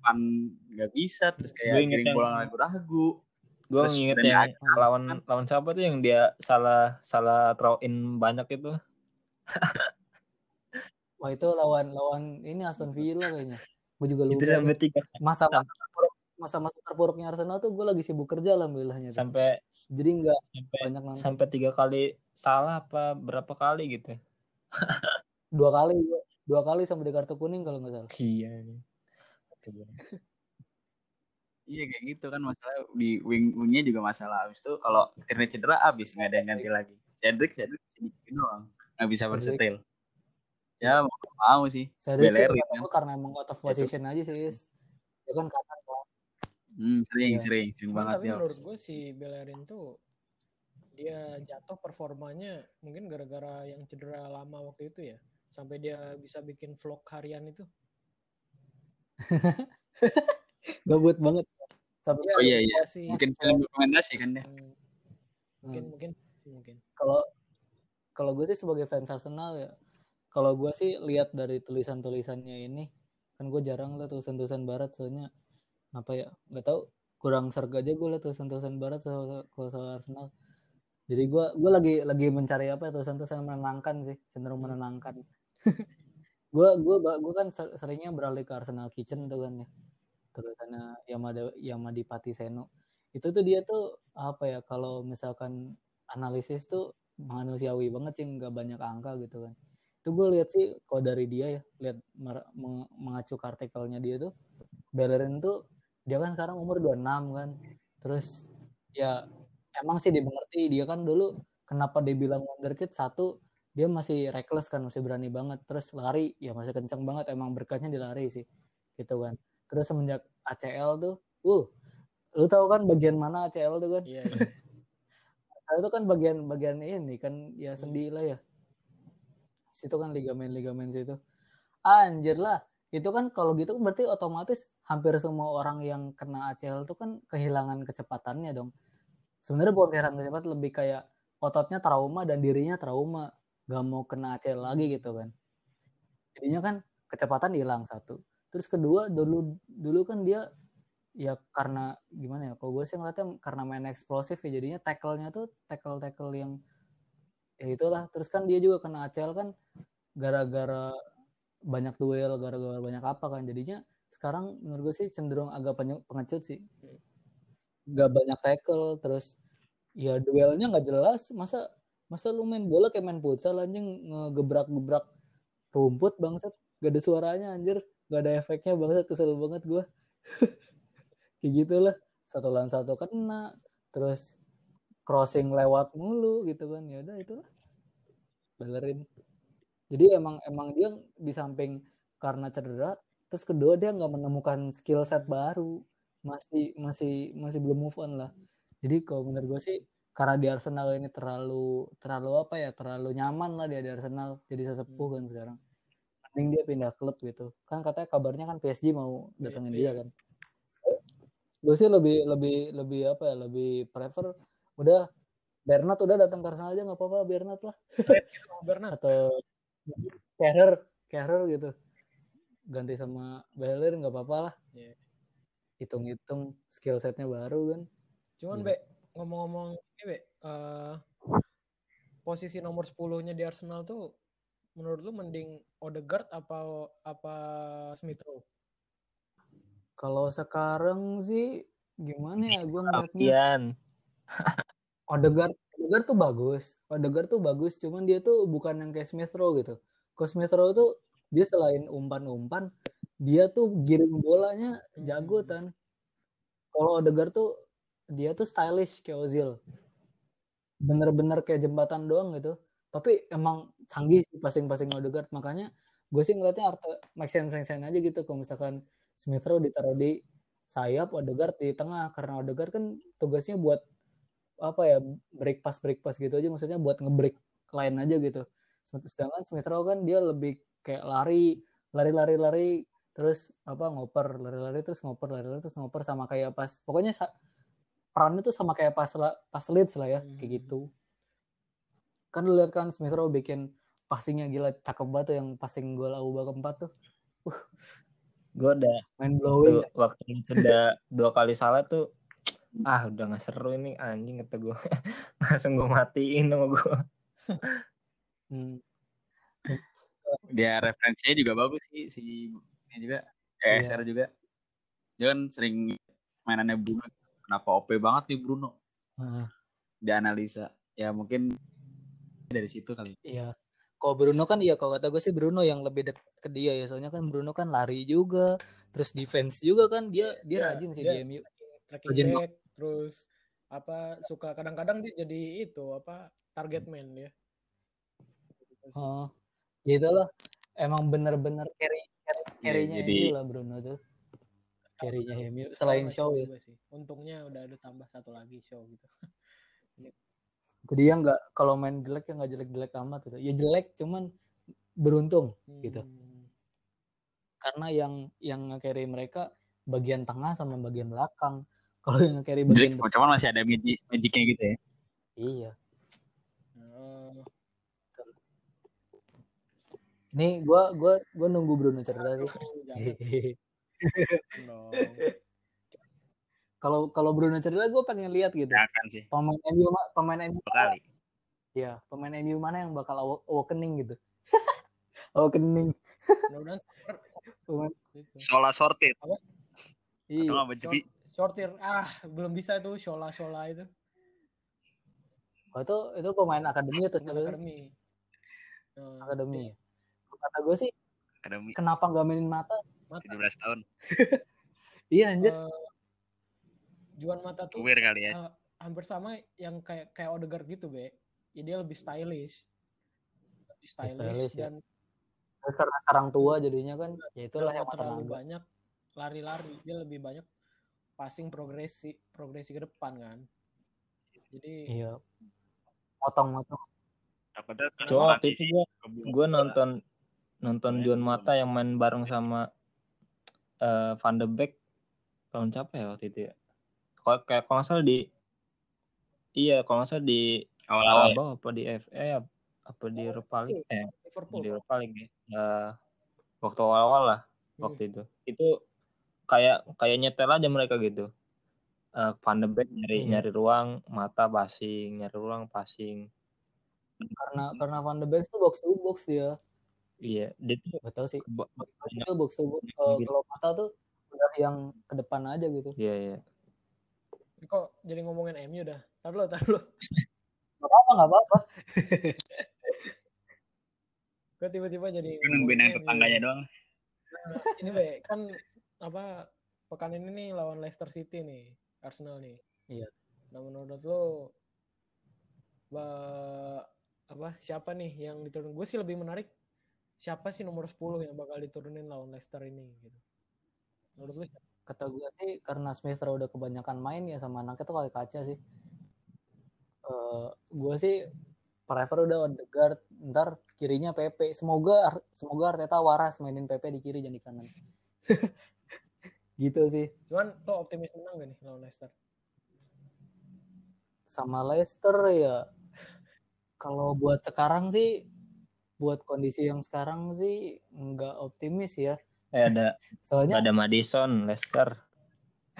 depan nggak bisa terus Gue kayak inget kirim yang- bola ragu-ragu Gue nginget Brand yang lawan kan. lawan siapa tuh yang dia salah salah throw in banyak itu. Wah itu lawan lawan ini Aston Villa kayaknya. Gue juga lupa. Itu sampai tiga masa masa masa terpuruknya Arsenal tuh gue lagi sibuk kerja alhamdulillahnya. tuh. sampai Jadi nggak sampai banyak nonton. sampai tiga kali salah apa berapa kali gitu. Dua kali gua- dua kali sampai di kartu kuning kalau nggak salah. Iya. Iya kayak gitu kan masalah di wing wingnya juga masalah habis itu kalau Tierney cedera habis nggak ada yang ganti lagi Cedric Cedric sedikit doang nggak bisa Cedric. ya mau nggak mau sih Saya sih Bellerin kata kan. karena emang out of position aja sih. Ya kan kanan kan. hmm, sering Iya. sering sering Cuman banget tapi ya menurut gue si Bellerin tuh dia jatuh performanya mungkin gara-gara yang cedera lama waktu itu ya sampai dia bisa bikin vlog harian itu Gabut banget. Sampai Oh, iya, iya. sih mungkin film dokumentasi kan ya. Hmm, mungkin Hmm. mungkin mungkin. Kalau kalau gue sih sebagai fans Arsenal ya kalau gue sih lihat dari tulisan-tulisannya ini kan gue jarang lah tulisan-tulisan barat soalnya apa ya nggak tahu kurang serg aja gue liat tulisan-tulisan barat soal, soal, soal Arsenal. Jadi gue gue lagi lagi mencari apa ya tulisan-tulisan menenangkan sih cenderung menenangkan gue gue gue kan ser- seringnya beralih ke Arsenal Kitchen tuh kan ya. Tulisannya Yamada Yamadipati Seno. Itu tuh dia tuh apa ya kalau misalkan analisis tuh manusiawi banget sih nggak banyak angka gitu kan. Itu gue lihat sih kalau dari dia ya lihat mengacu ke artikelnya dia tuh Bellerin tuh dia kan sekarang umur 26 kan. Terus ya emang sih dimengerti dia kan dulu kenapa dibilang wonderkid? Satu dia masih reckless kan masih berani banget terus lari ya masih kenceng banget emang berkatnya di lari sih gitu kan terus semenjak ACL tuh uh lu tahu kan bagian mana ACL tuh kan iya iya. Nah, itu kan bagian bagian ini kan ya sendi lah ya. Situ kan ligamen-ligamen situ. Anjir lah. Itu kan kalau gitu kan berarti otomatis hampir semua orang yang kena ACL itu kan kehilangan kecepatannya dong. Sebenarnya bukan kehilangan kecepatan lebih kayak ototnya trauma dan dirinya trauma. Gak mau kena ACL lagi gitu kan. Jadinya kan kecepatan hilang satu. Terus kedua dulu dulu kan dia ya karena gimana ya kalau gue sih ngeliatnya karena main eksplosif ya jadinya tackle-nya tuh tackle-tackle yang ya itulah terus kan dia juga kena ACL kan gara-gara banyak duel gara-gara banyak apa kan jadinya sekarang menurut gue sih cenderung agak pengecut sih gak banyak tackle terus ya duelnya nggak jelas masa masa lu main bola kayak main futsal anjing ngegebrak-gebrak rumput bangsat. Gak ada suaranya anjir. Gak ada efeknya bangsat. Kesel banget gue kayak gitulah. Satu lawan satu kena. Terus crossing lewat mulu gitu kan. Ya udah itulah. Bellerin jadi emang emang dia di samping karena cedera terus kedua dia nggak menemukan skill set baru. Masih masih masih belum move on lah. Jadi kalau menurut gue sih karena di Arsenal ini terlalu terlalu apa ya terlalu nyaman lah dia di Arsenal. Jadi sesepuh kan sekarang. Mending dia pindah klub gitu. Kan katanya kabarnya kan PSG mau datengin dia kan. Gue sih lebih lebih lebih apa ya lebih prefer udah Bernat udah datang ke Arsenal aja nggak apa-apa Bernat lah. Bernat atau Carrer Carrer gitu. Ganti sama Bellerin nggak apa-apa lah. Iya. hitung-hitung skill setnya baru kan. Cuman Iya. be ngomong-ngomong ini be eh, posisi nomor 10-nya di Arsenal tuh menurut lu mending Odegaard apa apa Smith Rowe? Kalau sekarang sih gimana ya gue ngeliatnya. Odegaard Odegaard tuh bagus. Odegaard tuh bagus cuman dia tuh bukan yang kayak Smith Rowe gitu. Kalau Smith Rowe tuh dia selain umpan-umpan dia tuh giring bolanya jago kan kalau Odegaard tuh dia tuh stylish kayak Ozil. Bener-bener kayak jembatan doang gitu. Tapi emang canggih sih passing-passing Odegaard. Makanya gue sih ngeliatnya Arte make sense make sense aja gitu. Kalau misalkan Smith Rowe ditaruh di sayap Odegaard di tengah. Karena Odegaard kan tugasnya buat apa ya break pass break pass gitu aja. Maksudnya buat ngebreak line aja gitu. Sedangkan Smith Rowe kan dia lebih kayak lari lari lari lari. Terus apa ngoper lari lari terus ngoper lari lari terus ngoper. Sama kayak pas pokoknya perannya tuh sama kayak pas pas Leeds lah ya kayak Hmm. gitu kan lu lihat kan Smith Rowe bikin passingnya gila cakep banget tuh yang passing gol Auba keempat tuh uh gue udah Main blowing. tuh, waktu itu udah dua kali salah tuh ah udah nggak seru ini anjing kata gue langsung gue matiin sama gue Hmm. Dia referensinya juga bagus sih si ini juga Iya. ESR juga. Dia kan sering mainannya Bruno. Kenapa OP banget nih Bruno? Heeh. Dianalisa. Ya mungkin dari situ kali. Iya. Kalau Bruno kan iya kalau kata gue sih Bruno yang lebih dekat ke dia ya. Soalnya kan Bruno kan lari juga, terus defense juga kan dia dia Iya, rajin sih dia- di MU. Rajin back terus apa suka kadang-kadang dia jadi itu apa target man ya Oh, gitu lah. Emang bener-bener carry carry Iya, carry-nya jadi- lah Bruno tuh. Carry-nya MU selain show ya. sih. untungnya udah ada tambah satu lagi show gitu Jadi ya nggak kalau main jelek ya nggak jelek-jelek amat gitu. Ya jelek cuman beruntung gitu. Hmm, Karena yang yang nge-carry mereka bagian tengah sama bagian belakang. Kalau yang nge-carry Jadi bagian cuman masih ada magic magicnya gitu ya. iya. eh, Nih gua gua gua nunggu Bruno cerita sih. Kalau kalau Bruno cerita gue pengen lihat gitu. Ya kan sih. Pemain MU ma- pemain MU kali. ya, pemain MU mana yang bakal awa- awakening gitu. awakening. mudah-mudahan gitu. Sola sorted. iya. Sortir ah belum bisa tuh shola shola itu Oh, itu itu pemain akademi atau siapa? akademi Eh, Akademi. ya? Kata gue sih akademi kenapa nggak mainin mata? Mata 17 tahun. Iya anjir. eh, Juan mata tuh Kuwir kali ya. eh, hampir sama yang kayak kayak Odegaard gitu be ya dia lebih stylish lebih stylish, stylish, ya. dan Terus karena sekarang tua jadinya kan ya itulah yang terlalu tenaga. banyak lari-lari dia lebih banyak passing progresi progresi ke depan kan jadi Iya. Motong-motong. Takutnya Cuma waktu itu gue gue nonton nonton Juan Mata yang main bareng sama eh, Van de Beek tahun siapa ya waktu itu ya? Kalau kayak kalau nggak salah di iya kalau nggak salah di awal-awal ya. Apa di FA ap- apa di Europa League? eh Liverpool. di Europa League ya. Eh, waktu awal-awal lah waktu itu. Itu kayak kayak nyetel aja mereka gitu. Eh, Van de Beek nyari Iya. nyari ruang mata passing nyari ruang passing. Karena karena Van de Beek tuh box to box dia. Iya dia tuh Gak tau sih. Box to box to box. Kalau kalau mata tuh udah yang ke depan aja gitu. iya iya kok jadi ngomongin MU dah tar lo tar lo Gak apa-apa, gak apa-apa. gue tiba-tiba jadi nungguin yang tetangganya MU. doang. Nah, ini be kan apa pekan ini nih lawan Leicester City nih Arsenal nih Iya. nah menurut lo apa siapa nih yang diturun gue sih lebih menarik siapa sih nomor 10 yang bakal diturunin lawan Leicester ini gitu menurut siapa? Kata gue sih karena Smith Rowe udah kebanyakan main ya sama anaknya tuh kayak kaca sih. Eh gue sih prefer udah Odegaard, ntar kirinya PP. Semoga semoga Arteta waras mainin PP di kiri jangan di kanan. gitu sih. cuman lo optimis menang gak nih lawan Leicester Sama Leicester ya kalau buat sekarang sih buat kondisi yang sekarang sih nggak optimis ya. eh ada Soalnya ada Madison Leicester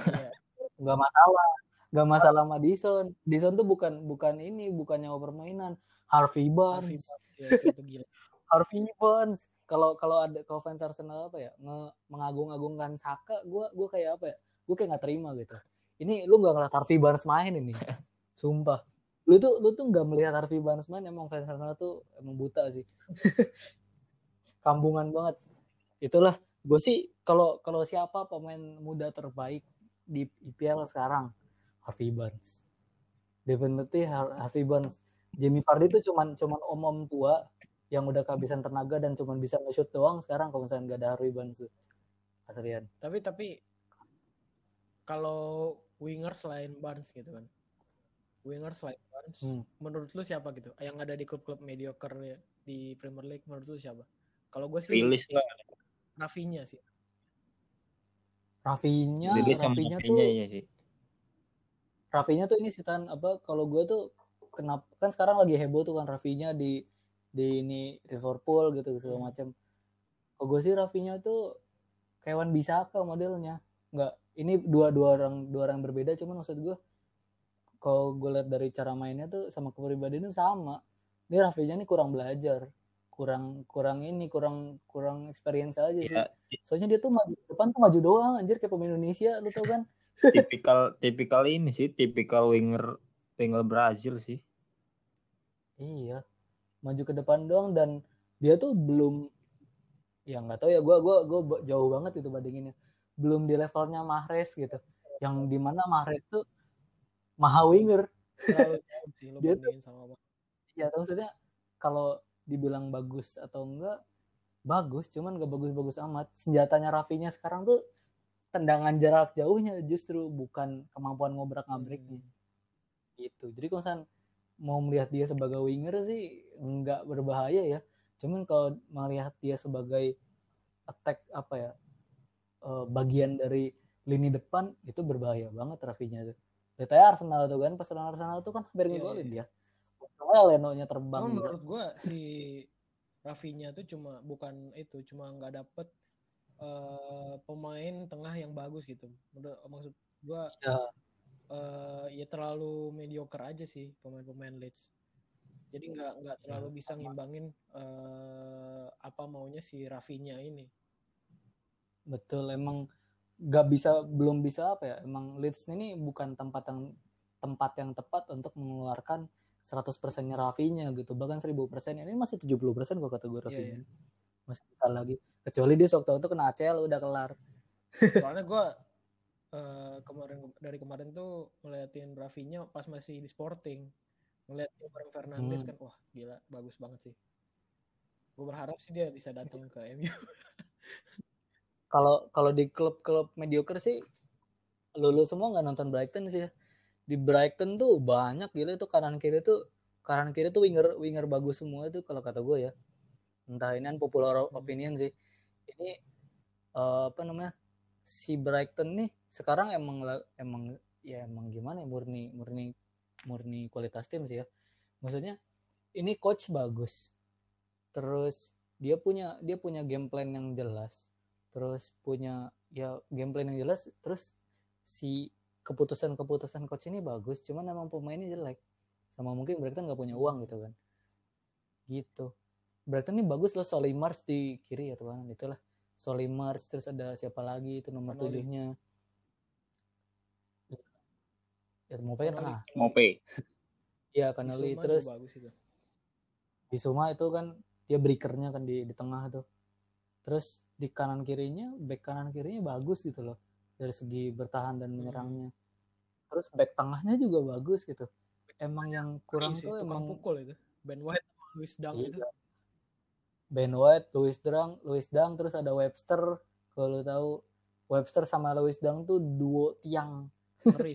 Iya. nggak masalah. Nggak masalah Madison Madison tuh bukan bukan ini bukannya permainan Harvey Harvey Barnes Barnes, ya, itu gila. Harvey Barnes. Kalau kalau ada kalau fans Arsenal apa ya nge, mengagung-agungkan Saka gue gue kayak apa ya gue kayak nggak terima gitu. Ini lu nggak ngeliat Harvey Barnes main ini. Sumpah lu tuh lu tuh nggak melihat Harvey Barnes main emang fans Arsenal tuh emang buta sih. Kambungan banget. Itulah gue sih kalau kalau siapa pemain muda terbaik di IPL sekarang Harvey Barnes. Definitely Har- Harvey Barnes. Jamie Vardy itu cuman cuman om-om tua yang udah kehabisan tenaga dan cuman bisa nge-shoot doang sekarang kalau misalnya nggak ada Harvey Barnes tuh. Asrian tapi tapi kalau winger selain Barnes gitu kan winger selain Barnes. Hmm. menurut lu siapa gitu? Yang ada di klub-klub mediocre ya, di Premier League menurut lu siapa? Kalau gue sih rilis lah. Rafinya sih. Rafinya rilis Rafinya tuh iya sih. Rafinya tuh ini sih Tan, apa kalau gue tuh kenapa kan sekarang lagi heboh tuh kan Rafinya di di ini Liverpool gitu segala Hmm. macam. Kalau gue sih Rafinya tuh kayak Wan Bisaka modelnya. Nggak ini dua dua orang dua orang berbeda cuman maksud gue kalau gue lihat dari cara mainnya tuh sama kepribadiannya sama. Ini Rafinya ini kurang belajar kurang kurang ini kurang kurang experience aja sih. Ya, soalnya dia tuh maju depan tuh maju doang anjir kayak pemain Indonesia lu tau kan? Tipikal tipikal ini sih, tipikal winger winger Brazil sih. Iya, maju ke depan doang dan dia tuh belum ya nggak tahu ya gue gua gua jauh banget itu bandinginnya. Belum di levelnya Mahrez gitu. Yang di mana Mahrez tuh maha winger. Jauh sih lo Dia tuh- sama ya maksudnya kalau dibilang bagus atau enggak bagus cuman gak bagus-bagus amat. Senjatanya Rafinya sekarang tuh tendangan jarak jauhnya justru bukan kemampuan ngobrak-ngabriknya. Gitu. Jadi kalau misalnya mau melihat dia sebagai winger sih nggak berbahaya ya. Cuman kalau melihat dia sebagai attack apa ya eh, bagian dari lini depan itu berbahaya banget Rafinya tuh lihat aja Arsenal tuh kan pas lawan Arsenal tuh kan hampir Iya, ngegolin iya. dia Soalnya Leno-nya terbang gitu. menurut gue si Rafinya tuh cuma bukan itu, cuma nggak dapet eh, pemain tengah yang bagus gitu. Menurut, maksud gue Ya. eh, ya terlalu mediocre aja sih pemain-pemain Leeds. Jadi nggak nggak terlalu Ya, bisa ngimbangin eh, apa maunya si Rafinya ini. Betul, emang nggak bisa belum bisa apa ya? Emang Leeds ini bukan tempat yang tempat yang tepat untuk mengeluarkan 100%-nya Rafinya gitu. Bahkan 1000% ini masih 70% gua kata gue Rafinya. iya. Masih bisa lagi. Kecuali dia waktu itu kena ACL udah kelar. Soalnya gue eh, kemarin dari kemarin tuh ngeliatin Rafinya pas masih di Sporting, ngeliat bareng Fernandes Hmm. kan, wah gila bagus banget sih. Gue berharap sih dia bisa datang ke MU. Kalau kalau di klub-klub mediocre sih lulu semua nggak nonton Brighton sih. Di Brighton tuh banyak gila itu kanan kiri tuh kanan kiri tuh winger winger bagus semua itu kalau kata gue ya. Entah ini kan popular opinion sih. Ini eh, apa namanya? Si Brighton nih sekarang emang emang ya emang gimana ya murni murni murni kualitas tim sih ya. Maksudnya ini coach bagus. Terus dia punya dia punya game plan yang jelas terus punya ya game plan yang jelas terus si keputusan-keputusan coach ini bagus cuman emang pemainnya jelek. Sama mungkin Brighton nggak punya uang gitu kan. Gitu. Brighton ini bagus loh Solimars di kiri ya tuh itulah. Solimars terus ada siapa lagi itu nomor tujuhnya. Ya mau pengen tengah. Mope. ya juga terus bagus itu. Bisuma itu kan dia breakernya kan di di tengah tuh. Terus di kanan kirinya, back kanan kirinya bagus gitu loh dari segi bertahan dan menyerangnya. Terus back tengahnya juga bagus gitu. Emang yang kurang sih, tuh emang pukul itu. Ben White Luis Dang itu. iya. Ben White, Louis Dang, Louis Dang, terus ada Webster. Kalau tahu Webster sama Louis Dang tuh duo tiang.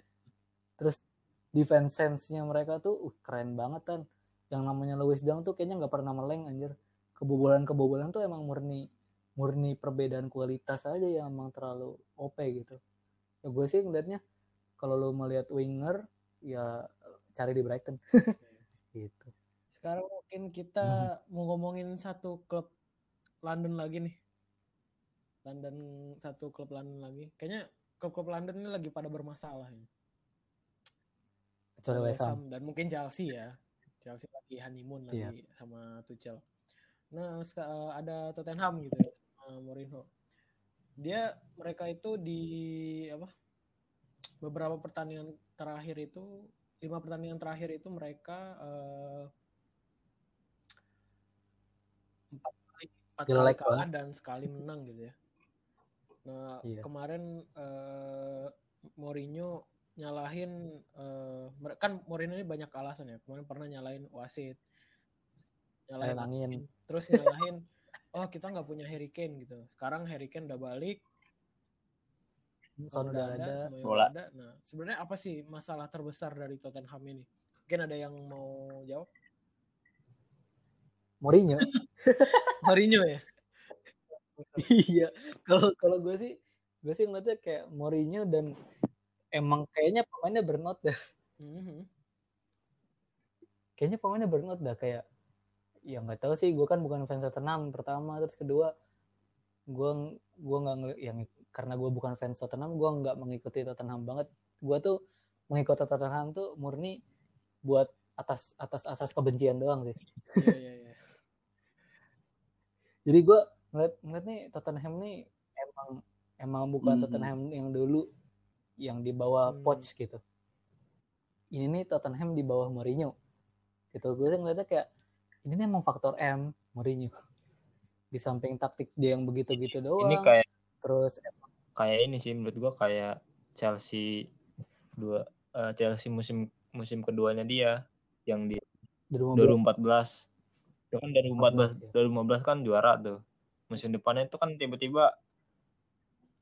Terus defense sense-nya mereka tuh uh, keren banget kan. Yang namanya Louis Dang tuh kayaknya nggak pernah meleng anjir. Kebobolan-kebobolan tuh emang murni murni perbedaan kualitas aja yang emang terlalu OP gitu. Ya gue sih ngeliatnya kalau lu melihat winger ya cari di Brighton. gitu. Sekarang mungkin kita mau ngomongin satu klub London lagi nih. London satu klub London lagi. Kayaknya klub-klub London ini lagi pada bermasalah ya. Kecuali West West Ham. Dan mungkin Chelsea ya. Chelsea lagi honeymoon Iya. lagi sama Tuchel. Nah, eh, ada Tottenham gitu ya Mourinho. Dia mereka itu di apa? Beberapa pertandingan terakhir itu lima pertandingan terakhir itu mereka empat kali empat kali kalah banget. dan sekali menang gitu ya. Nah Iya. kemarin eh, Mourinho nyalahin mere- kan Mourinho ini banyak alasan ya. Kemarin pernah nyalahin wasit, nyalahin angin, terus nyalahin oh kita nggak punya Harry Kane gitu. Sekarang Harry Kane udah balik, Son udah ada. semuanya Bola. udah ada. Nah sebenarnya apa sih masalah terbesar dari Tottenham ini? Mungkin ada yang mau jawab? Mourinho. Mourinho ya. iya. Kalau kalau gue sih gue sih ngeliatnya kayak Mourinho dan emang kayaknya pemainnya burnout dah. Mhm. Kayaknya pemainnya burnout dah kayak ya nggak tahu sih gue kan bukan fans Tottenham pertama terus kedua gue gue nggak yang karena gue bukan fans Tottenham gue nggak mengikuti Tottenham banget gue tuh mengikuti Tottenham tuh murni buat atas atas asas kebencian doang sih Iya iya iya. jadi gue ngeliat ngeliat nih Tottenham nih emang emang bukan Mhm. Tottenham yang dulu yang di bawah Hmm. Poch gitu ini nih Tottenham di bawah Mourinho gitu gue sih ngeliatnya kayak ini nih emang faktor M Mourinho. Di samping taktik dia yang begitu-gitu doang. Ini kayak terus kayak ini sih menurut gua kayak Chelsea dua eh, Chelsea musim musim keduanya dia yang di di rumah bola 2014 itu kan 2014 ya. 2015 kan juara tuh. Musim depannya itu kan tiba-tiba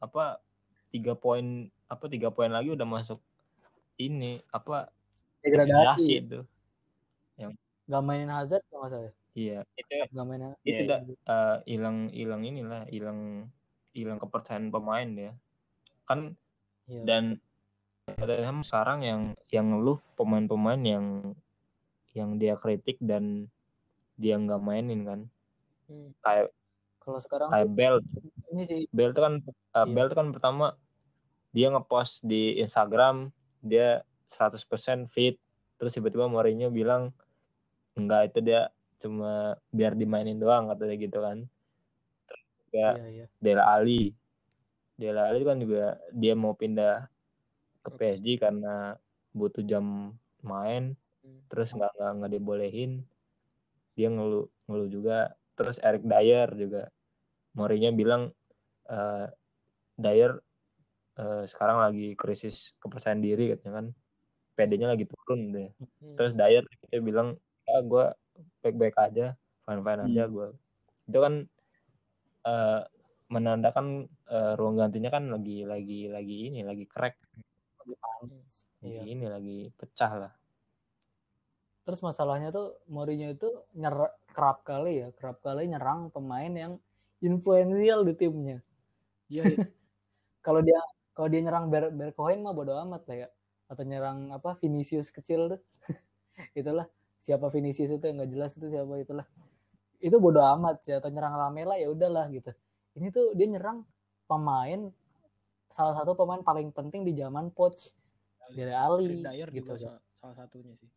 apa tiga poin apa tiga poin lagi udah masuk ini apa degradasi. itu gak mainin Hazard kalau nggak salah ya? iya itu gak mainin itu iya, dah eh, hilang hilang inilah hilang hilang kepercayaan pemain ya kan iya. dan Tottenham sekarang yang yang ngeluh pemain-pemain yang yang dia kritik dan dia nggak mainin kan Hmm. kayak kalau sekarang kayak Bell ini sih Bell tuh kan uh, Iya. Bell tuh kan pertama dia ngepost di Instagram dia 100% fit terus tiba-tiba Mourinho bilang enggak itu dia cuma biar dimainin doang katanya gitu kan. Terus juga iya iya. Dela Ali. Dela Ali kan juga dia mau pindah ke. PSG karena butuh jam main Hmm. terus nggak nggak nggak dibolehin. Dia ngeluh ngeluh juga. Terus Eric Dyer juga. Mourinho bilang eh Dyer eh, sekarang lagi krisis kepercayaan diri katanya kan. PD-nya lagi turun deh. Hmm. terus Dyer dia bilang ah gue baik-baik aja fine-fine aja Hmm. gue itu kan eh, menandakan eh, ruang gantinya kan lagi lagi lagi ini lagi crack. Lagi panas lagi iya. ini lagi pecah lah. Terus masalahnya tuh Mourinho itu nyer kerap kali ya kerap kali nyerang pemain yang influensial di timnya. Iya iya. kalau dia kalau dia nyerang Ber Berkohen mah bodo amat lah ya. Atau nyerang apa Vinicius kecil tuh. Itulah siapa Vinicius itu yang nggak jelas itu siapa itulah itu bodo amat sih atau nyerang Lamela ya udahlah gitu ini tuh dia nyerang pemain salah satu pemain paling penting di zaman Poch dari Ali Dyer gitu juga sa- salah satunya sih.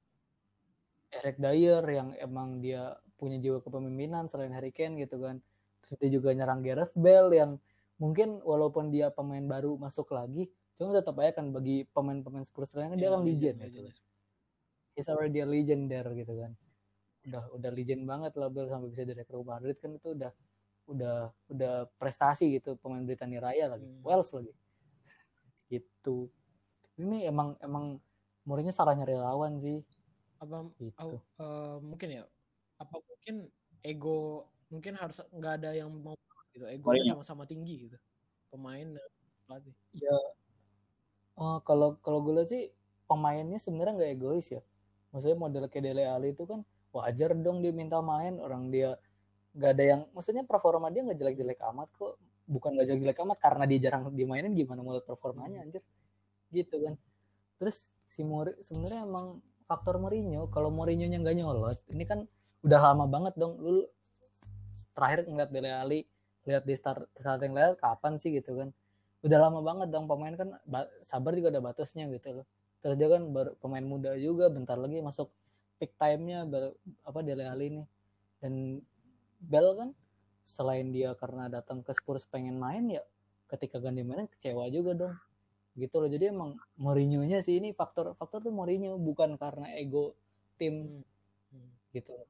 Eric Dyer yang emang dia punya jiwa kepemimpinan selain Harry Kane gitu kan. Terus dia juga nyerang Gareth Bale yang mungkin walaupun dia pemain baru masuk lagi, cuma tetap aja kan bagi pemain-pemain Spurs lainnya dia Iya, kan legend, gitu. He's already a legend there gitu kan. Udah udah legend banget lah Bale sampai bisa direkrut Madrid kan itu udah udah udah prestasi gitu pemain Britania Raya lagi. Hmm. Wales lagi. Gitu. Ini emang emang Mourinho salahnya relawan sih Apa gitu. eh, mungkin ya? Apa mungkin ego mungkin harus nggak ada yang mau gitu. Mourinho. sama-sama tinggi gitu. Pemain pelatih. ya oh, kalau kalau gue lihat sih pemainnya sebenarnya nggak egois ya maksudnya model kayak Dele Alli itu kan wajar dong dia minta main orang dia nggak ada yang maksudnya performa dia nggak jelek-jelek amat kok. Bukan nggak jelek-jelek amat karena dia jarang dimainin gimana mau lihat performanya anjir. Gitu kan. Terus si Mori sebenarnya emang faktor Mourinho kalau Mourinho nya nggak nyolot ini kan udah lama banget dong. Lu terakhir ngeliat Dele Alli lihat di start lain kapan sih gitu kan. Udah lama banget dong pemain kan ba- sabar juga ada batasnya gitu loh terus dia kan baru pemain muda juga bentar lagi masuk peak time-nya Bel- apa Dele Alli nih dan Bell kan selain dia karena datang ke Spurs pengen main ya ketika ganti main kecewa juga dong gitu loh jadi emang Mourinho-nya sih ini faktor faktor tuh Mourinho bukan karena ego tim Hmm. Hmm. gitu loh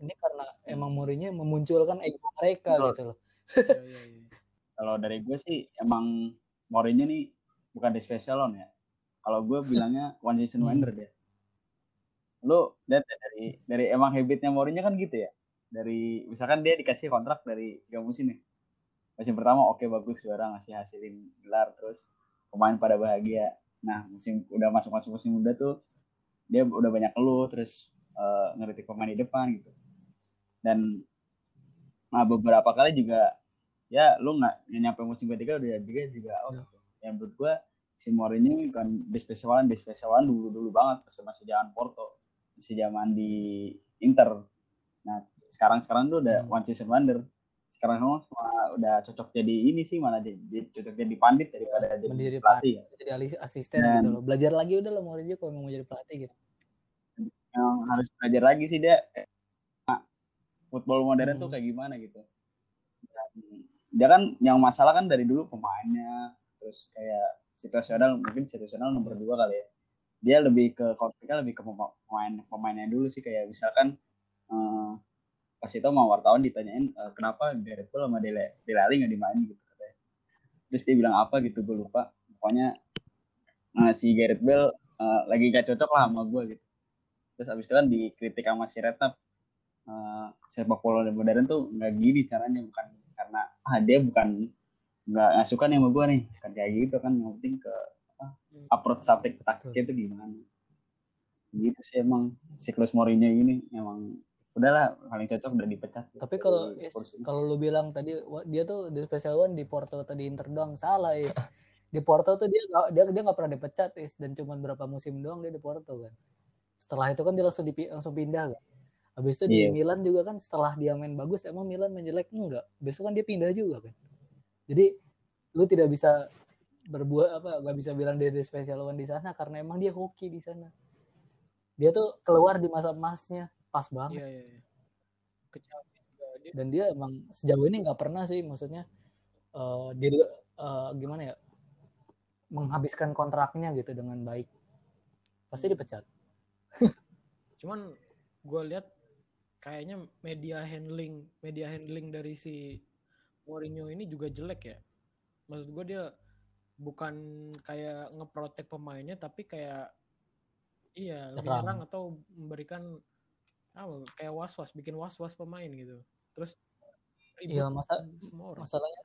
ini karena emang Mourinho memunculkan ego mereka Betul. gitu loh Iya, iya, iya. Kalau dari gue sih emang Mourinho nih bukan di special on ya. Kalau gue bilangnya one season Hmm. wonder dia. Lu lihat dari dari emang habitnya Mourinho kan gitu ya. Dari misalkan dia dikasih kontrak dari tiga musim nih. Musim pertama oke bagus juara ngasih hasilin gelar terus pemain pada bahagia. Nah musim udah masuk masuk musim muda tuh dia udah banyak keluh terus eh, ngeritik pemain di depan gitu. Dan nah beberapa kali juga ya lu nggak nyampe musim ketiga udah juga out Ya. gitu. yang menurut gua si Mourinho ini kan di spesialan di spesialan dulu dulu banget pas masih zaman Porto masih zaman di Inter nah sekarang sekarang tuh udah Hmm. one season wonder sekarang semua udah cocok jadi ini sih malah jadi cocok jadi pandit daripada jadi Mendiri pelatih ya. jadi asisten Dan- gitu loh belajar lagi udah lah mau aja kalau mau jadi pelatih gitu yang harus belajar lagi sih dia eh, football modern tuh Hmm. kayak gimana gitu Dan dia kan yang masalah kan dari dulu pemainnya terus kayak situasional mungkin situasional nomor dua kali ya. Dia lebih ke konfliknya lebih ke pema- pemain pemainnya dulu sih kayak misalkan eh, pas itu mau wartawan ditanyain eh, kenapa Gareth Bale sama Dele, Dele Alli nggak dimainin gitu katanya. Terus dia bilang apa gitu gue lupa. Pokoknya eh, si Gareth Bale eh, lagi gak cocok lah sama gue gitu. Terus abis itu kan dikritik sama si Retnap uh, sepak bola modern tuh nggak gini caranya bukan karena ah dia bukan nggak nggak suka nih sama gue nih. Kan kayak gitu kan yang penting ke apa, approach taktik taktiknya itu gimana. Gitu sih emang siklus Mourinho ini emang udahlah paling cocok udah dipecat. Tapi kalau Is, kalau lu bilang tadi dia tuh di special one di Porto atau di Inter doang salah is. Di Porto tuh dia nggak- dia dia nggak pernah dipecat is. Dan cuma berapa musim doang dia di Porto kan. Setelah itu kan dia langsung dipi- langsung pindah kan. Habis itu di Iya. Milan juga kan setelah dia main bagus emang Milan main jelek enggak. Besok kan dia pindah juga kan jadi lu tidak bisa berbuat apa nggak bisa bilang dia di special one di sana karena emang dia hoki di sana. Dia tuh keluar di masa emasnya. Pas banget. Iya iya. iya. Chelsea juga dia dan dia emang sejauh ini nggak pernah sih maksudnya eh dia eh, gimana ya menghabiskan kontraknya gitu dengan baik. Pasti dipecat. Cuman gue lihat kayaknya media handling media handling dari si Mourinho ini juga jelek ya. Maksud gue dia bukan kayak ngeprotek pemainnya tapi kayak iya lebih Nyerang. nyerang atau memberikan apa kayak was was bikin was was pemain gitu. Terus Iya, masa- masalahnya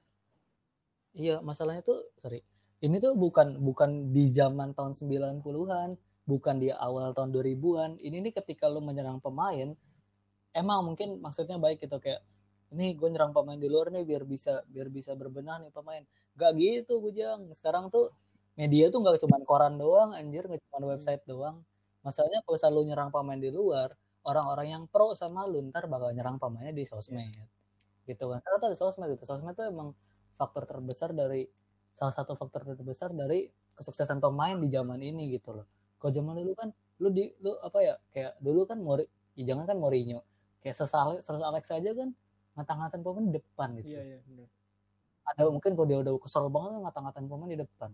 iya masalahnya tuh sorry ini tuh bukan bukan di zaman tahun 90-an bukan di awal tahun 2000-an ini nih ketika lu menyerang pemain emang mungkin maksudnya baik gitu kayak ini gue nyerang pemain di luar nih biar bisa biar bisa berbenah nih pemain. Gak gitu bujang sekarang tuh media tuh nggak cuma koran doang anjir. Nggak cuma website doang. Masalahnya kalau misalnya lu nyerang pemain di luar orang-orang yang pro sama lu ntar bakal nyerang pemainnya di sosmed. Gitu kan. Karena tuh ada sosmed gitu. Sosmed tuh emang faktor terbesar dari salah satu faktor terbesar dari kesuksesan pemain di zaman ini gitu loh. Kalau zaman dulu kan lu di lu apa ya kayak dulu kan Mori ya jangan kan Mourinho. Kayak sesal Alex aja kan ngata-ngatain pemain di depan gitu. Iya iya benar ada mungkin kalau dia udah kesel banget ngata-ngatain pemain di depan.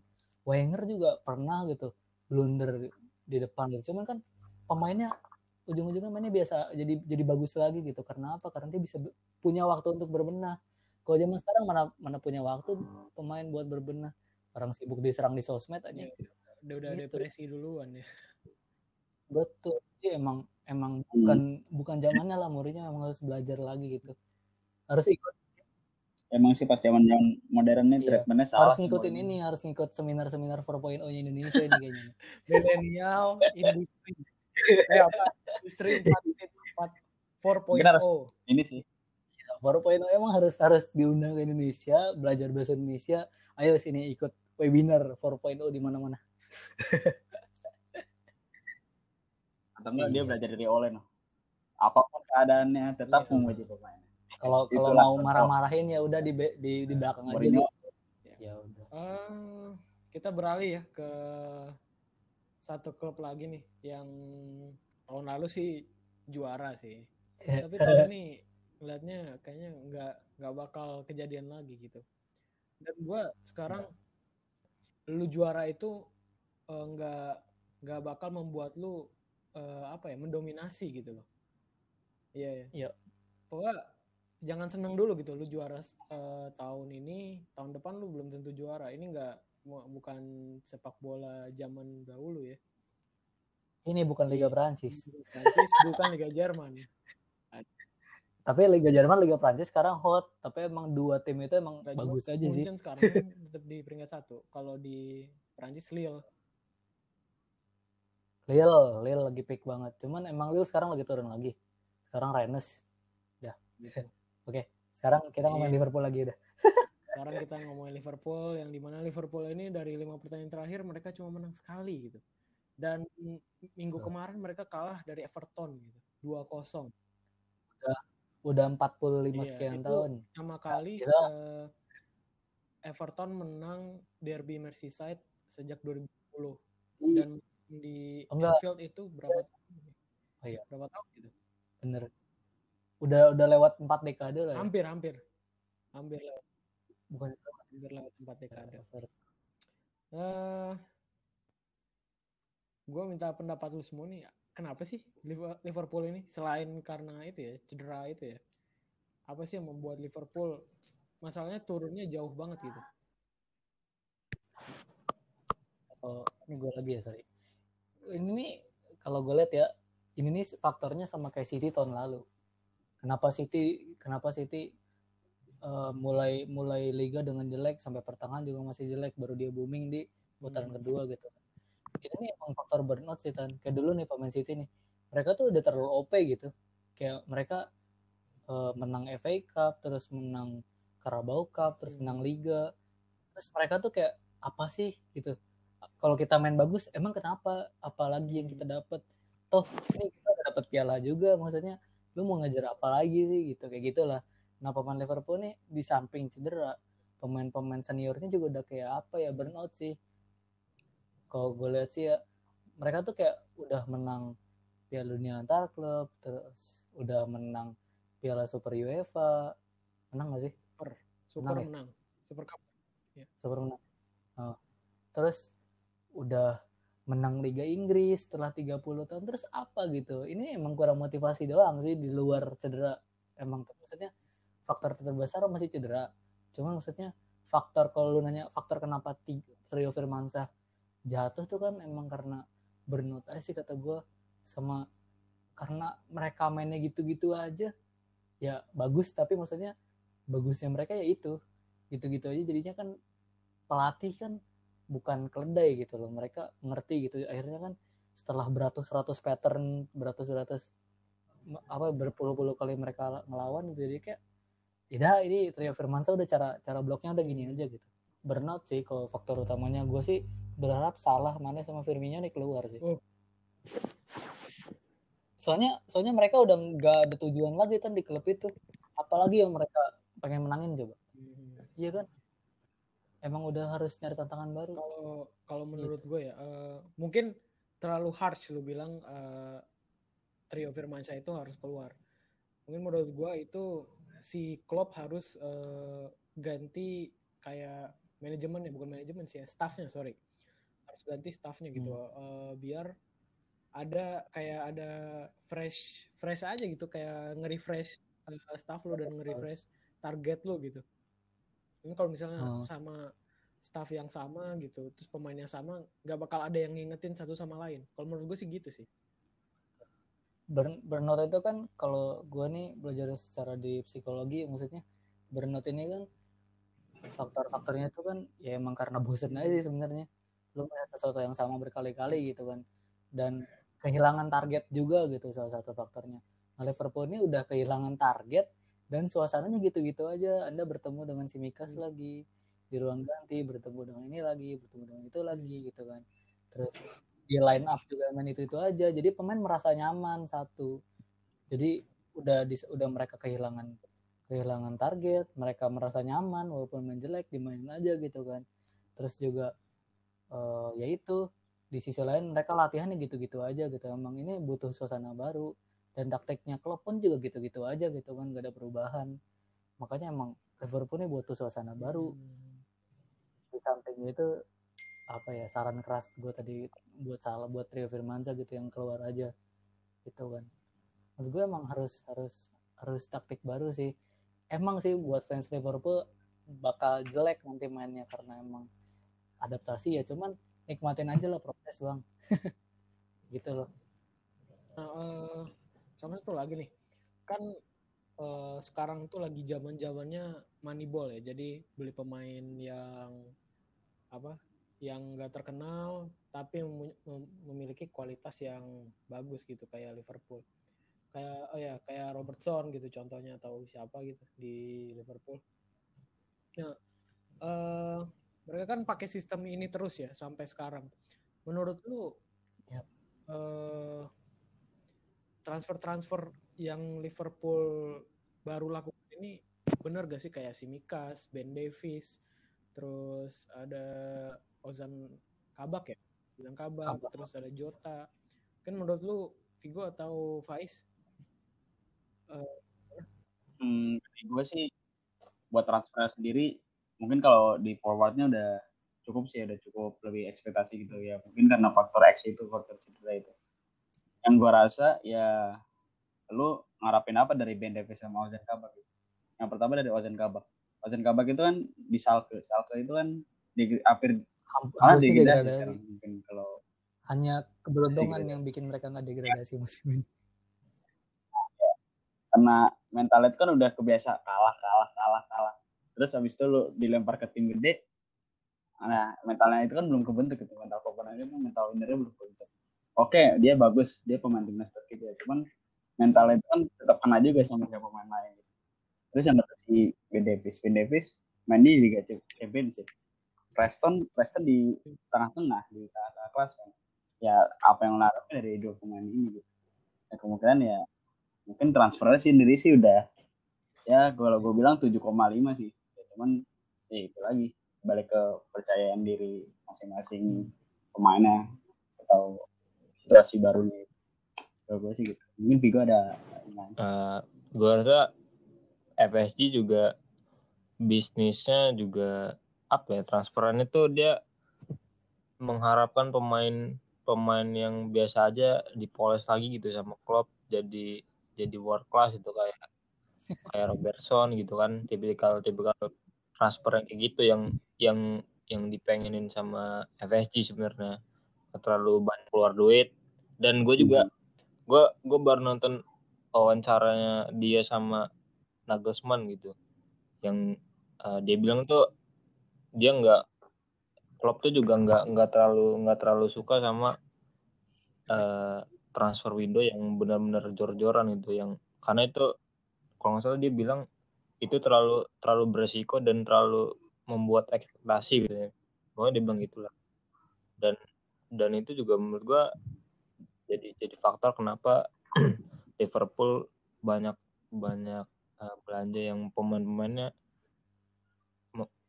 Wenger juga pernah gitu blunder di depan gitu. Cuman kan pemainnya ujung-ujungnya mainnya biasa jadi jadi bagus lagi gitu. Karena apa? Karena dia bisa punya waktu untuk berbenah. Kalau zaman sekarang mana mana punya waktu pemain buat berbenah? Orang sibuk diserang di sosmed aja. Iya. udah udah Gitu. depresi duluan ya. Betul Jadi emang emang bukan bukan zamannya lah Mourinho emang harus belajar lagi gitu harus ikut. Emang sih pas zaman zaman modern nih Iya. treatmentnya salah harus ngikutin Mourinho. ini harus ngikut seminar-seminar 4.0 nya Indonesia ini kayaknya. Milenial industri eh apa? Industri 4 Mungkin harus- 4.0 ini sih. 4.0 emang harus harus diundang ke Indonesia belajar bahasa Indonesia. Ayo sini ikut webinar 4.0 di mana-mana. Atau enggak dia Iya. belajar dari Ole noh apa pun keadaannya tetap Iya. mau jadi pemain kalau kalau Itulah mau marah-marahin ya udah di di di belakang aja gitu. ya udah Eh, kita beralih ya ke satu klub lagi nih yang tahun lalu sih juara sih. Tapi tahun ini ngeliatnya kayaknya nggak nggak bakal kejadian lagi gitu. Dan gua sekarang lu juara itu eh, nggak nggak bakal membuat lu eh, apa ya mendominasi gitu loh. Iya ya. Iya. Pokoknya jangan seneng dulu gitu lu juara eh, tahun ini, tahun depan lu belum tentu juara. Ini nggak bukan sepak bola zaman dahulu ya. ini bukan Liga Prancis Prancis bukan Liga Jerman. tapi Liga Jerman Liga Prancis sekarang hot tapi emang dua tim itu emang juga. bagus aja sih sekarang kan tetap di peringkat satu. Kalau di Prancis Lille. Lille Lille lagi peak banget cuman emang Lille sekarang lagi turun lagi sekarang Rennes Gitu. Oke sekarang kita ngomongin Iya. Liverpool lagi udah Sekarang kita ngomongin Liverpool yang di mana Liverpool ini dari lima pertandingan terakhir mereka cuma menang sekali gitu. Dan minggu kemarin mereka kalah dari Everton gitu. 2-0. udah 45 Iya, sekian tahun. Pertama kali eh, Everton menang Derby Merseyside sejak 2010 dan di Oh, enggak. Anfield itu berapa tahun? Oh, iya. Berapa tahun gitu? Bener. Udah udah lewat empat dekade lah ya. Hampir, hampir. Hampir lewat, Bukan hampir lewat empat dekade. Everton. Eh, gue minta pendapat lu semua nih. Kenapa sih Liver- Liverpool ini selain karena itu ya cedera itu ya? Apa sih yang membuat Liverpool masalahnya turunnya jauh banget gitu? Oh, ini gue lagi ya, sorry. Ini kalau gue lihat ya, ini nih faktornya sama kayak City tahun lalu. Kenapa City, kenapa City eh, mulai mulai liga dengan jelek sampai pertengahan juga masih jelek, baru dia booming di putaran Hmm. kedua gitu. Ini nih emang faktor burnout sih Tan. Kayak dulu nih pemain City nih, mereka tuh udah terlalu OP gitu. Kayak mereka eh, menang FA Cup, terus menang Carabao Cup, terus Hmm. menang Liga. Terus mereka tuh kayak apa sih gitu kalau kita main bagus emang kenapa apalagi yang kita dapat toh ini kita dapat piala juga maksudnya lu mau ngejar apa lagi sih gitu kayak gitulah nah pemain Liverpool nih di samping cedera pemain-pemain seniornya juga udah kayak apa ya burnout sih kalau gue lihat sih ya mereka tuh kayak udah menang piala dunia antar klub terus udah menang piala super UEFA menang gak sih Super Menang ya? menang. Super Cup. super menang Oh. terus udah menang Liga Inggris setelah 30 tahun terus apa gitu? Ini emang kurang motivasi doang sih di luar cedera. Emang maksudnya faktor terbesar masih cedera. Cuman maksudnya faktor kalau lu nanya faktor kenapa Trio Firmansyah jatuh tuh kan emang karena burnout aja sih kata gue sama karena mereka mainnya gitu-gitu aja ya bagus. Tapi maksudnya bagusnya mereka ya itu gitu-gitu aja. Jadinya kan pelatih kan bukan keledai gitu loh. Mereka ngerti gitu. Akhirnya kan setelah beratus-ratus pattern beratus-ratus apa berpuluh-puluh kali mereka ngelawan gitu. Jadi kayak tidak ini Trio Firmansyah udah cara cara bloknya udah gini aja gitu. Burnout sih kalau faktor utamanya. Gue sih berharap salah mana sama Firmino nih keluar sih. Oh. soalnya soalnya mereka udah nggak ada tujuan lagi kan di klub itu. Apalagi yang mereka pengen menangin coba. Hmm. iya kan emang udah harus nyari tantangan baru Kalau kalau menurut gue ya, eh, mungkin terlalu harsh lu bilang eh, trio Firmansyah itu harus keluar. Mungkin menurut gue itu si Klopp harus eh, ganti kayak manajemen ya, bukan manajemen sih ya, staffnya sorry, harus ganti staffnya gitu, Eh, biar ada kayak ada fresh fresh aja gitu, kayak nge-refresh eh, staff lu dan nge-refresh target lu gitu. Ini kalau misalnya Hmm. sama staff yang sama gitu, terus pemain yang sama, nggak bakal ada yang ngingetin satu sama lain. Kalau menurut gue sih gitu sih. Burn, burnout itu kan kalau gue nih belajar secara di psikologi maksudnya burnout ini kan faktor-faktornya itu kan ya emang karena bosen aja sih sebenarnya lu melihat sesuatu yang sama berkali-kali gitu kan dan kehilangan target juga gitu salah satu faktornya nah Liverpool ini udah kehilangan target dan suasananya gitu-gitu aja. Anda bertemu dengan si Mikas Hmm. lagi. Di ruang ganti bertemu dengan ini lagi bertemu dengan itu lagi gitu kan. Terus di line up juga main itu itu aja. Jadi pemain merasa nyaman satu. Jadi udah dis- udah mereka kehilangan kehilangan target. Mereka merasa nyaman walaupun main jelek dimainin aja gitu kan. Terus juga eh ya itu. Di sisi lain mereka latihannya gitu-gitu aja gitu. Emang ini butuh suasana baru dan taktiknya klub pun juga gitu-gitu aja gitu kan gak ada perubahan. Makanya emang Liverpool ini butuh suasana baru. Hmm. di samping itu apa ya saran keras gue tadi buat salah buat Trio Firmansyah gitu yang keluar aja gitu kan. Menurut gue emang harus harus harus taktik baru sih. Emang sih buat fans Liverpool bakal jelek nanti mainnya karena emang adaptasi ya cuman nikmatin aja lah proses bang. Gitu loh. Eh, sama satu lagi nih, kan eh, sekarang tuh lagi zaman zamannya Moneyball ya. Jadi beli pemain yang apa, yang nggak terkenal tapi mem- mem- memiliki kualitas yang bagus gitu kayak Liverpool. Kayak oh ya kayak Robertson gitu contohnya atau siapa gitu di Liverpool. Nah, eh, mereka kan pakai sistem ini terus ya sampai sekarang. Menurut lu Ya. eh, transfer-transfer yang Liverpool baru lakukan ini bener gak sih kayak Simikas, Ben Davis, terus ada Ozan Kabak ya, Ozan Kabak, Kabak. terus ada Jota. Kan menurut lu Vigo atau Faiz? Hmm, gue sih buat transfer sendiri mungkin kalau di forwardnya udah cukup sih udah cukup lebih ekspektasi gitu ya mungkin karena faktor X itu faktor cedera itu yang gue rasa ya lu ngarapin apa dari Ben Davis sama Ozan Kabak? Yang pertama dari Ozan Kabak. Ozan Kabak itu kan di Salke. Salke itu kan di hampir Hampir degradasi sekarang mungkin kalau Hanya keberuntungan Degradasi. yang bikin mereka nggak degradasi musim ini. karena mentalnya itu kan udah kebiasa kalah kalah kalah kalah. Terus habis itu lu dilempar ke tim gede. Nah mentalnya itu kan belum kebentuk gitu. Mental komponennya itu mental winnernya belum kebentuk oke dia bagus. Dia pemain timnas Turki ya cuman mentalnya itu kan tetap kena juga sama kayak pemain lain. Terus yang kata si Ben Davis. Ben Davis main di Liga Championship Preston Preston di tengah-tengah di tengah-tengah kelas kan. Ya apa yang harapin dari dua pemain ini gitu. Ya, kemungkinan ya mungkin transfernya sih sendiri sih udah ya kalau gue bilang 7,5 sih. Ya, cuman ya itu lagi. Balik ke percayaan diri masing-masing pemainnya atau barunya. Kalau gue sih gitu. Mungkin Vigo ada Eh, gue rasa FSG juga bisnisnya juga apa ya transferannya tuh dia mengharapkan pemain pemain yang biasa aja dipoles lagi gitu sama klub jadi jadi world class itu kayak kayak Robertson gitu kan tipikal tipikal transfer yang kayak gitu yang yang yang dipengenin sama FSG sebenarnya. Terlalu banyak keluar duit dan gue juga gue gue baru nonton wawancaranya dia sama Nagelsmann gitu. Yang eh, dia bilang tuh dia nggak Klopp tuh juga nggak nggak terlalu nggak terlalu suka sama eh, transfer window yang benar-benar jor-joran gitu. Yang karena itu kalau nggak salah dia bilang itu terlalu terlalu beresiko dan terlalu membuat ekspektasi gitu ya. Pokoknya dia bilang gitulah dan dan itu juga menurut gua jadi jadi faktor kenapa Liverpool banyak banyak eh, belanja yang pemain-pemainnya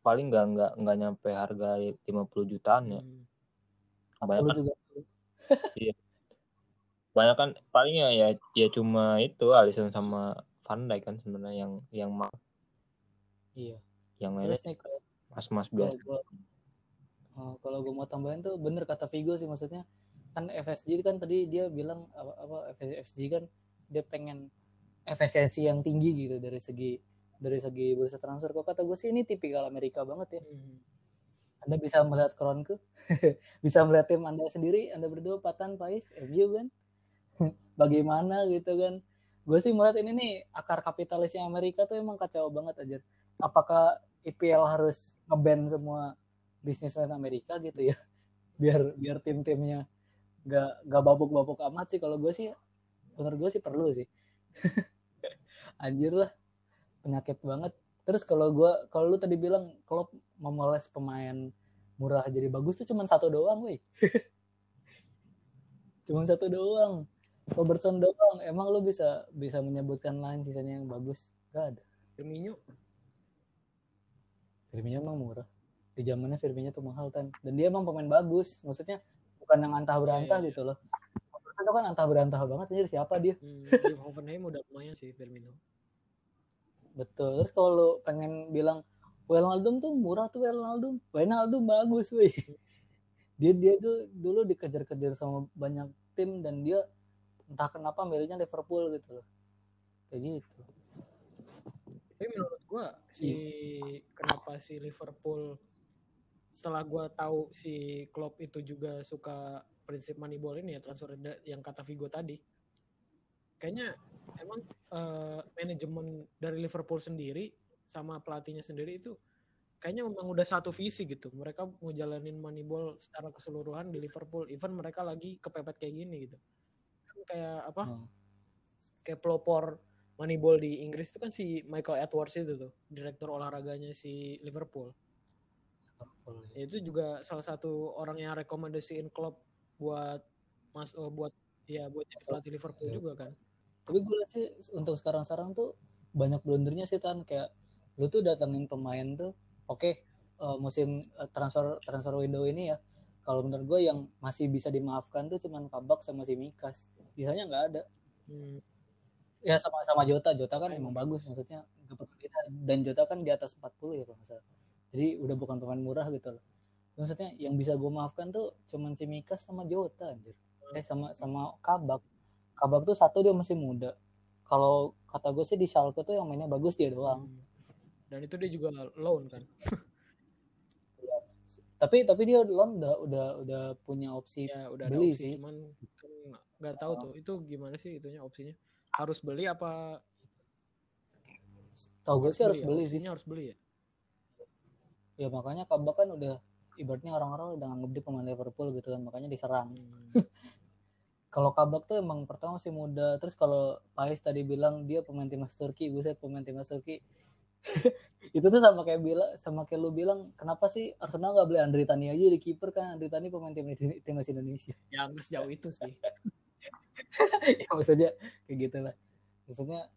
paling nggak nggak nggak nyampe harga 50 jutaan ya. Hmm. banyak kan juga banyak kan palingnya ya ya cuma itu Alisson sama Van Dijk kan sebenarnya yang yang ma- iya. yang lainnya mas-mas biasa. oh, kalau gue mau tambahin tuh bener kata Vigo sih maksudnya kan FSG kan tadi dia bilang apa, apa FSG kan dia pengen efisiensi yang tinggi gitu dari segi dari segi bursa transfer. Kok kata gue sih ini tipikal Amerika banget ya. Hmm. Anda bisa melihat Kronke bisa melihat tim Anda sendiri Anda berdua Patan Pais MU kan? Bagaimana gitu kan? Gue sih melihat ini nih akar kapitalisnya Amerika tuh emang kacau banget aja apakah IPL harus ngeban semua bisnismen Amerika gitu ya? Biar biar tim-timnya gak gak babuk-babuk amat sih. Kalau gue sih menurut gue sih perlu sih. Anjir lah. Penyakit banget. Terus kalau gue kalau lu tadi bilang Klopp memoles pemain murah jadi bagus tuh cuman satu doang woi. Cuman satu doang. Robertson doang. Emang lu bisa bisa menyebutkan lain sisanya yang bagus? Gak ada. Firmino. Firmino emang murah. Di zamannya Firmino tuh mahal kan dan dia emang pemain bagus. Maksudnya bukan yang antah berantah Iya, iya. gitu loh. Tuh kan antah berantah banget anjir siapa dia? Hmm, Hoffenheim udah lumayan sih Firmino. Betul terus kalau lu pengen bilang Wijnaldum tuh murah tuh Wijnaldum Wijnaldum bagus woi dia dia tuh dulu dikejar-kejar sama banyak tim dan dia entah kenapa milihnya Liverpool gitu loh. Kayak gitu. Tapi menurut gua si kenapa si Liverpool setelah gua tahu si Klopp itu juga suka prinsip Moneyball ini ya transfer yang kata Vigo tadi kayaknya emang eh, manajemen dari Liverpool sendiri sama pelatihnya sendiri itu kayaknya memang udah satu visi gitu mereka mau jalanin Moneyball secara keseluruhan di Liverpool even mereka lagi kepepet kayak gini gitu kan kayak apa Hmm. kayak pelopor Moneyball di Inggris itu kan si Michael Edwards itu tuh, direktur olahraganya si Liverpool. Ya. Ya, itu juga salah satu orang yang rekomendasiin klub buat mas eh, buat ya buat pelatih Liverpool Iya. juga kan. tapi gue lihat sih untuk sekarang-sekarang tuh banyak blundernya sih tan. Kayak lu tuh datengin pemain tuh oke eh, musim eh, transfer transfer window ini ya. Kalau menurut gue yang masih bisa dimaafkan tuh cuman Kabak sama si Mikas. Bisanya nggak ada. Hmm. ya sama sama Jota. Jota kan emang bagus maksudnya dan Jota kan di atas 40 ya kalau nggak salah jadi udah bukan pemain murah gitu loh maksudnya yang bisa gue maafkan tuh cuman si Mikas sama Jota anjir eh sama sama Kabak Kabak tuh satu dia masih muda kalau kata gue sih di Schalke tuh yang mainnya bagus dia doang Hmm. Dan itu dia juga loan kan. tapi tapi dia loan udah udah udah punya opsi Ya udah ada beli opsi sih cuman kan nggak tahu tuh itu gimana sih itunya opsinya. Harus beli apa tau gue sih harus ya? beli sih Opsinya harus beli ya. Ya makanya Kabak kan udah ibaratnya orang-orang udah nganggep dia pemain Liverpool gitu kan makanya diserang. Hmm. kalau Kabak tuh emang pertama masih muda terus kalau Pais tadi bilang dia pemain timnas Turki buset pemain timnas Turki. Itu tuh sama kayak bilang sama kayak lu bilang kenapa sih Arsenal nggak beli Andri Tani aja? Di kiper kan Andri Tani pemain tim timnas Indonesia. Ya nggak sejauh itu sih. ya maksudnya kayak gitulah. Maksudnya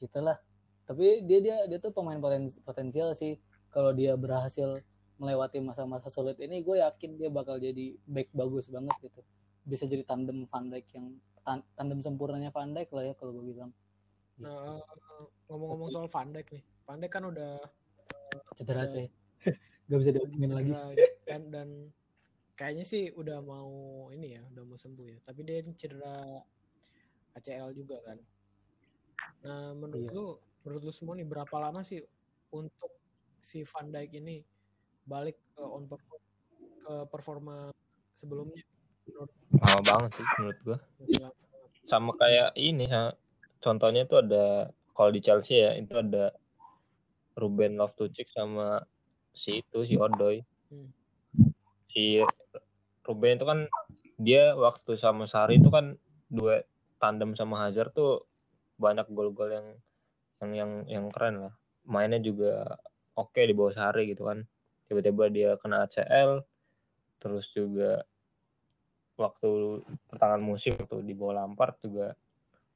gitulah tapi dia dia dia tuh pemain poten- potensial sih kalau dia berhasil melewati masa-masa sulit ini gue yakin dia bakal jadi back bagus banget gitu bisa jadi tandem Van Dijk yang tan- tandem sempurnanya Van Dijk lah ya kalau gue bilang Nah, eh, ngomong-ngomong soal Van Dijk nih. Van Dijk kan udah cedera Udah. coy gak bisa diomongin lagi dan dan kayaknya sih udah mau ini ya, udah mau sembuh ya. Tapi dia ini cedera ACL juga kan. Nah, menurut Iya. lu, menurut lu semua nih berapa lama sih untuk si Van Dijk ini balik ke on perform, ke performa sebelumnya? Menurut lama banget sih menurut gua lama. sama kayak ini ha. contohnya itu ada kalau di Chelsea ya itu ada Ruben Loftus-Cheek sama si itu si Odoi Hmm. si Ruben itu kan dia waktu sama Sari itu kan dua tandem sama Hazard tuh banyak gol-gol yang yang yang yang keren lah mainnya juga oke di bawah Sari gitu kan. Tiba-tiba dia kena ACL terus juga waktu pertengahan musim waktu di bawah Lampard juga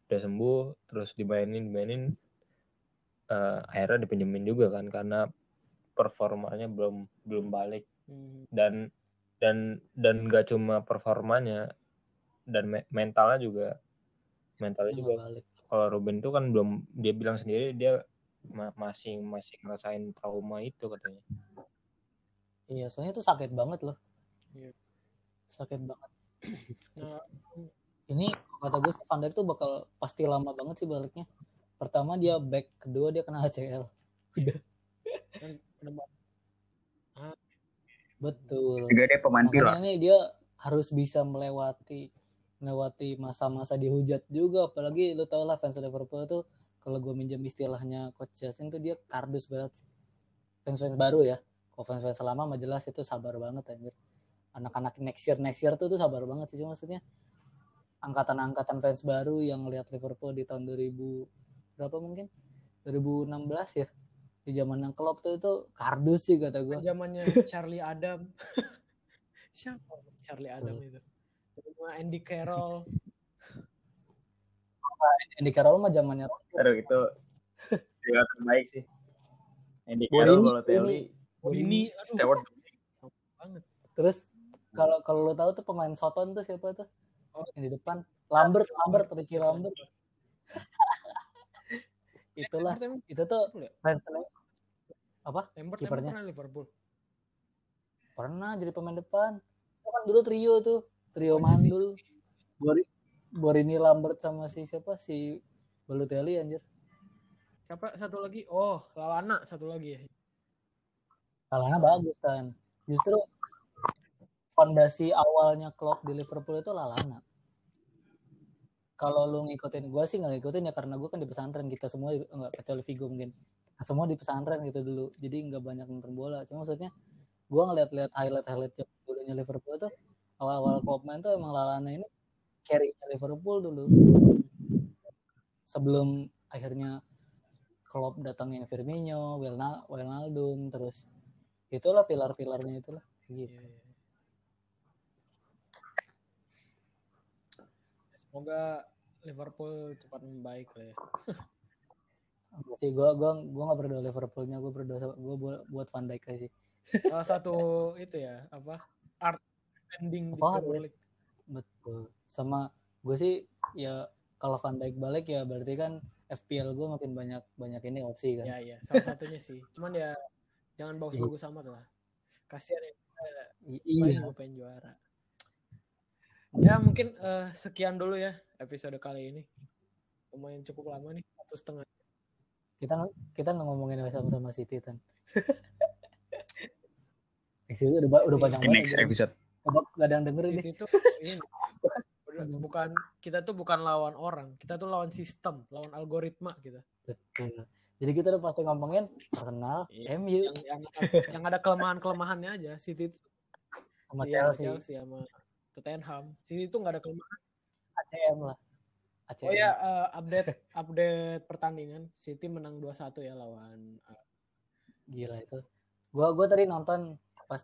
udah sembuh terus dimainin dimainin eh, akhirnya dipinjemin juga kan karena performanya belum belum balik. Hmm. dan dan dan gak cuma performanya dan me- mentalnya juga mentalnya juga balik. kalau Ruben itu kan belum dia bilang sendiri dia masih masih ngerasain trauma itu katanya. Iya soalnya itu sakit banget loh. Iya. sakit banget. Nah, ini kata gue Van Dijk tuh bakal pasti lama banget sih baliknya. Pertama dia back kedua dia kena ACL kan ada betul. Juga dia pemain pilar. makanya nih dia harus bisa melewati melewati masa-masa dihujat juga. Apalagi lu tau lah fans Liverpool tuh kalau gue minjem istilahnya coach Justin tuh dia kardus banget. Fans fans baru ya. Kalau fans fans lama mah jelas itu sabar banget anjir. Anak-anak next year next year tuh tuh sabar banget sih Cuma maksudnya. Angkatan-angkatan fans baru yang lihat Liverpool di tahun 2000 berapa mungkin? 2016 ya. Di zaman yang Klopp tuh itu kardus sih kata gue zamannya Charlie Adam. Siapa? Charlie Adam itu? Sama Andy Carroll. Andy Carroll mah zamannya Aduh itu juga terbaik sih. Andy Carroll, Balotelli, Ini Stewart. banget. Terus kalau kalau lo tahu tuh pemain Soton tuh siapa tuh? Oh. Yang di depan Lambert, Lambert, Ricky Lambert. Itulah, itu tuh ya? fans apa? Lambert Kipernya. pernah Liverpool. Pernah jadi pemain depan. Itu kan dulu trio tuh, trio mandul. Bori, Borini Lambert sama si siapa si Balotelli anjir. Siapa satu lagi? Oh, Lalana satu lagi ya. Kalahnya bagus kan. Justru fondasi awalnya Klopp di Liverpool itu Lalana. Kalau lu ngikutin gue sih nggak ngikutin ya karena gue kan di pesantren kita semua nggak kecuali Vigo mungkin Nah, semua di pesantren gitu dulu jadi nggak banyak nonton bola cuma maksudnya gue ngeliat-liat highlight highlight dulunya Liverpool tuh awal-awal Klopp main tuh emang Lalana ini carry Liverpool dulu sebelum akhirnya Klopp datangin Firmino, Wilna, Wijnaldum terus itulah pilar-pilarnya itulah gitu. Iya, iya. Semoga Liverpool cepat membaik lah ya. Sih gue gua gua nggak berdoa Liverpoolnya gue berdoa gue buat buat Van Dijk aja sih Salah satu itu ya apa art ending di Apa? Premier League. Betul sama gue sih ya kalau Van Dijk balik ya berarti kan FPL gue makin banyak banyak ini opsi kan Ya iya, salah satunya sih. Cuman ya jangan Iya. bagus-bagus amat lah. Kasihan ya. Iya. iya Gue pengen juara. Ya mungkin eh, sekian dulu ya episode kali ini. Lumayan cukup lama nih, satu setengah. kita kita nggak ngomongin sama-sama City kan Actually, udah udah banget next episode. Nggak ada yang dengerin City itu ini udah- bukan kita tuh bukan lawan orang, kita tuh lawan sistem, lawan algoritma betul jadi kita udah pasti ngomongin Arsenal Iya. MU Yang yang, yang ada kelemahan-kelemahannya aja. City itu sama iya, Chelsea Chelsea sama Tottenham. City itu nggak ada kelemahan. ACM lah ACM Oh ya, eh, update update pertandingan. City menang 2-1 ya lawan eh, gila itu gua gua tadi nonton pas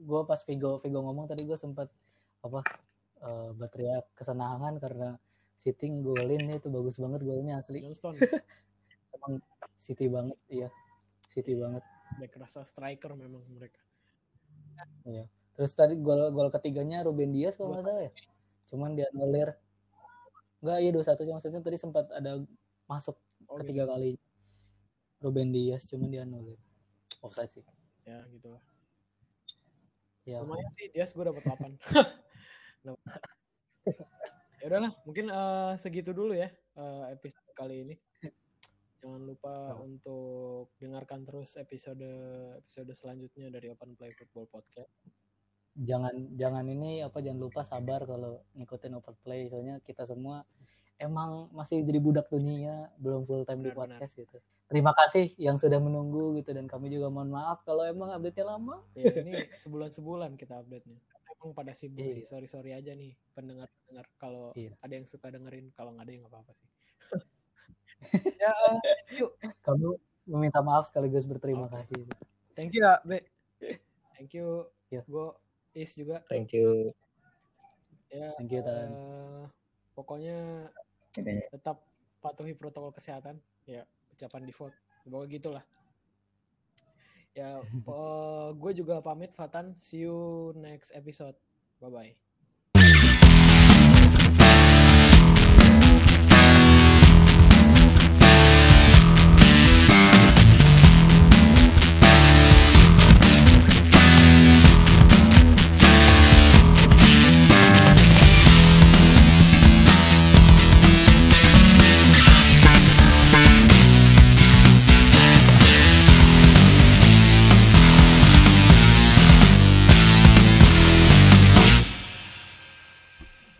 gua pas Vigo Vigo ngomong tadi gua sempet apa eh berteriak kesenangan karena City golin itu bagus banget golnya asli. Johnston. emang City banget iya. City banget. Back rasa striker memang mereka. terus tadi gol gol ketiganya Ruben Dias kalau nggak salah ya? cuman dia anulir enggak iya dua satu sih maksudnya tadi sempat ada masuk Oh, ketiga kali Ruben Dias cuman dia anulir offside sih. Gitu. Ya gitu lah. Ya Lumayan sih Dias gue dapat 8. ya udahlah, mungkin eh, segitu dulu ya eh, episode kali ini. Jangan lupa untuk dengarkan terus episode episode selanjutnya dari Open Play Football Podcast. jangan jangan ini apa jangan lupa sabar kalau ngikutin overplay soalnya kita semua emang masih jadi budak dunia belum full time di podcast gitu terima kasih yang sudah menunggu gitu dan kami juga mohon maaf kalau emang update-nya lama Ya ini sebulan-sebulan kita update-nya. Emang pada sibuk Iya. sih, sorry-sorry aja nih pendengar-pendengar kalau Iya. ada yang suka dengerin, kalau nggak ada yang nggak apa-apa sih. ya, yuk. kami meminta maaf sekaligus berterima Oke. kasih Thank you ya, Be. Thank you. Iya. Gue Is juga. Thank you. Ya, thank you Tan eh, pokoknya Ini. tetap patuhi protokol kesehatan. Ya, ucapan default. Pokoknya gitulah. Ya, gue juga pamit Fatan. See you next episode. Bye-bye.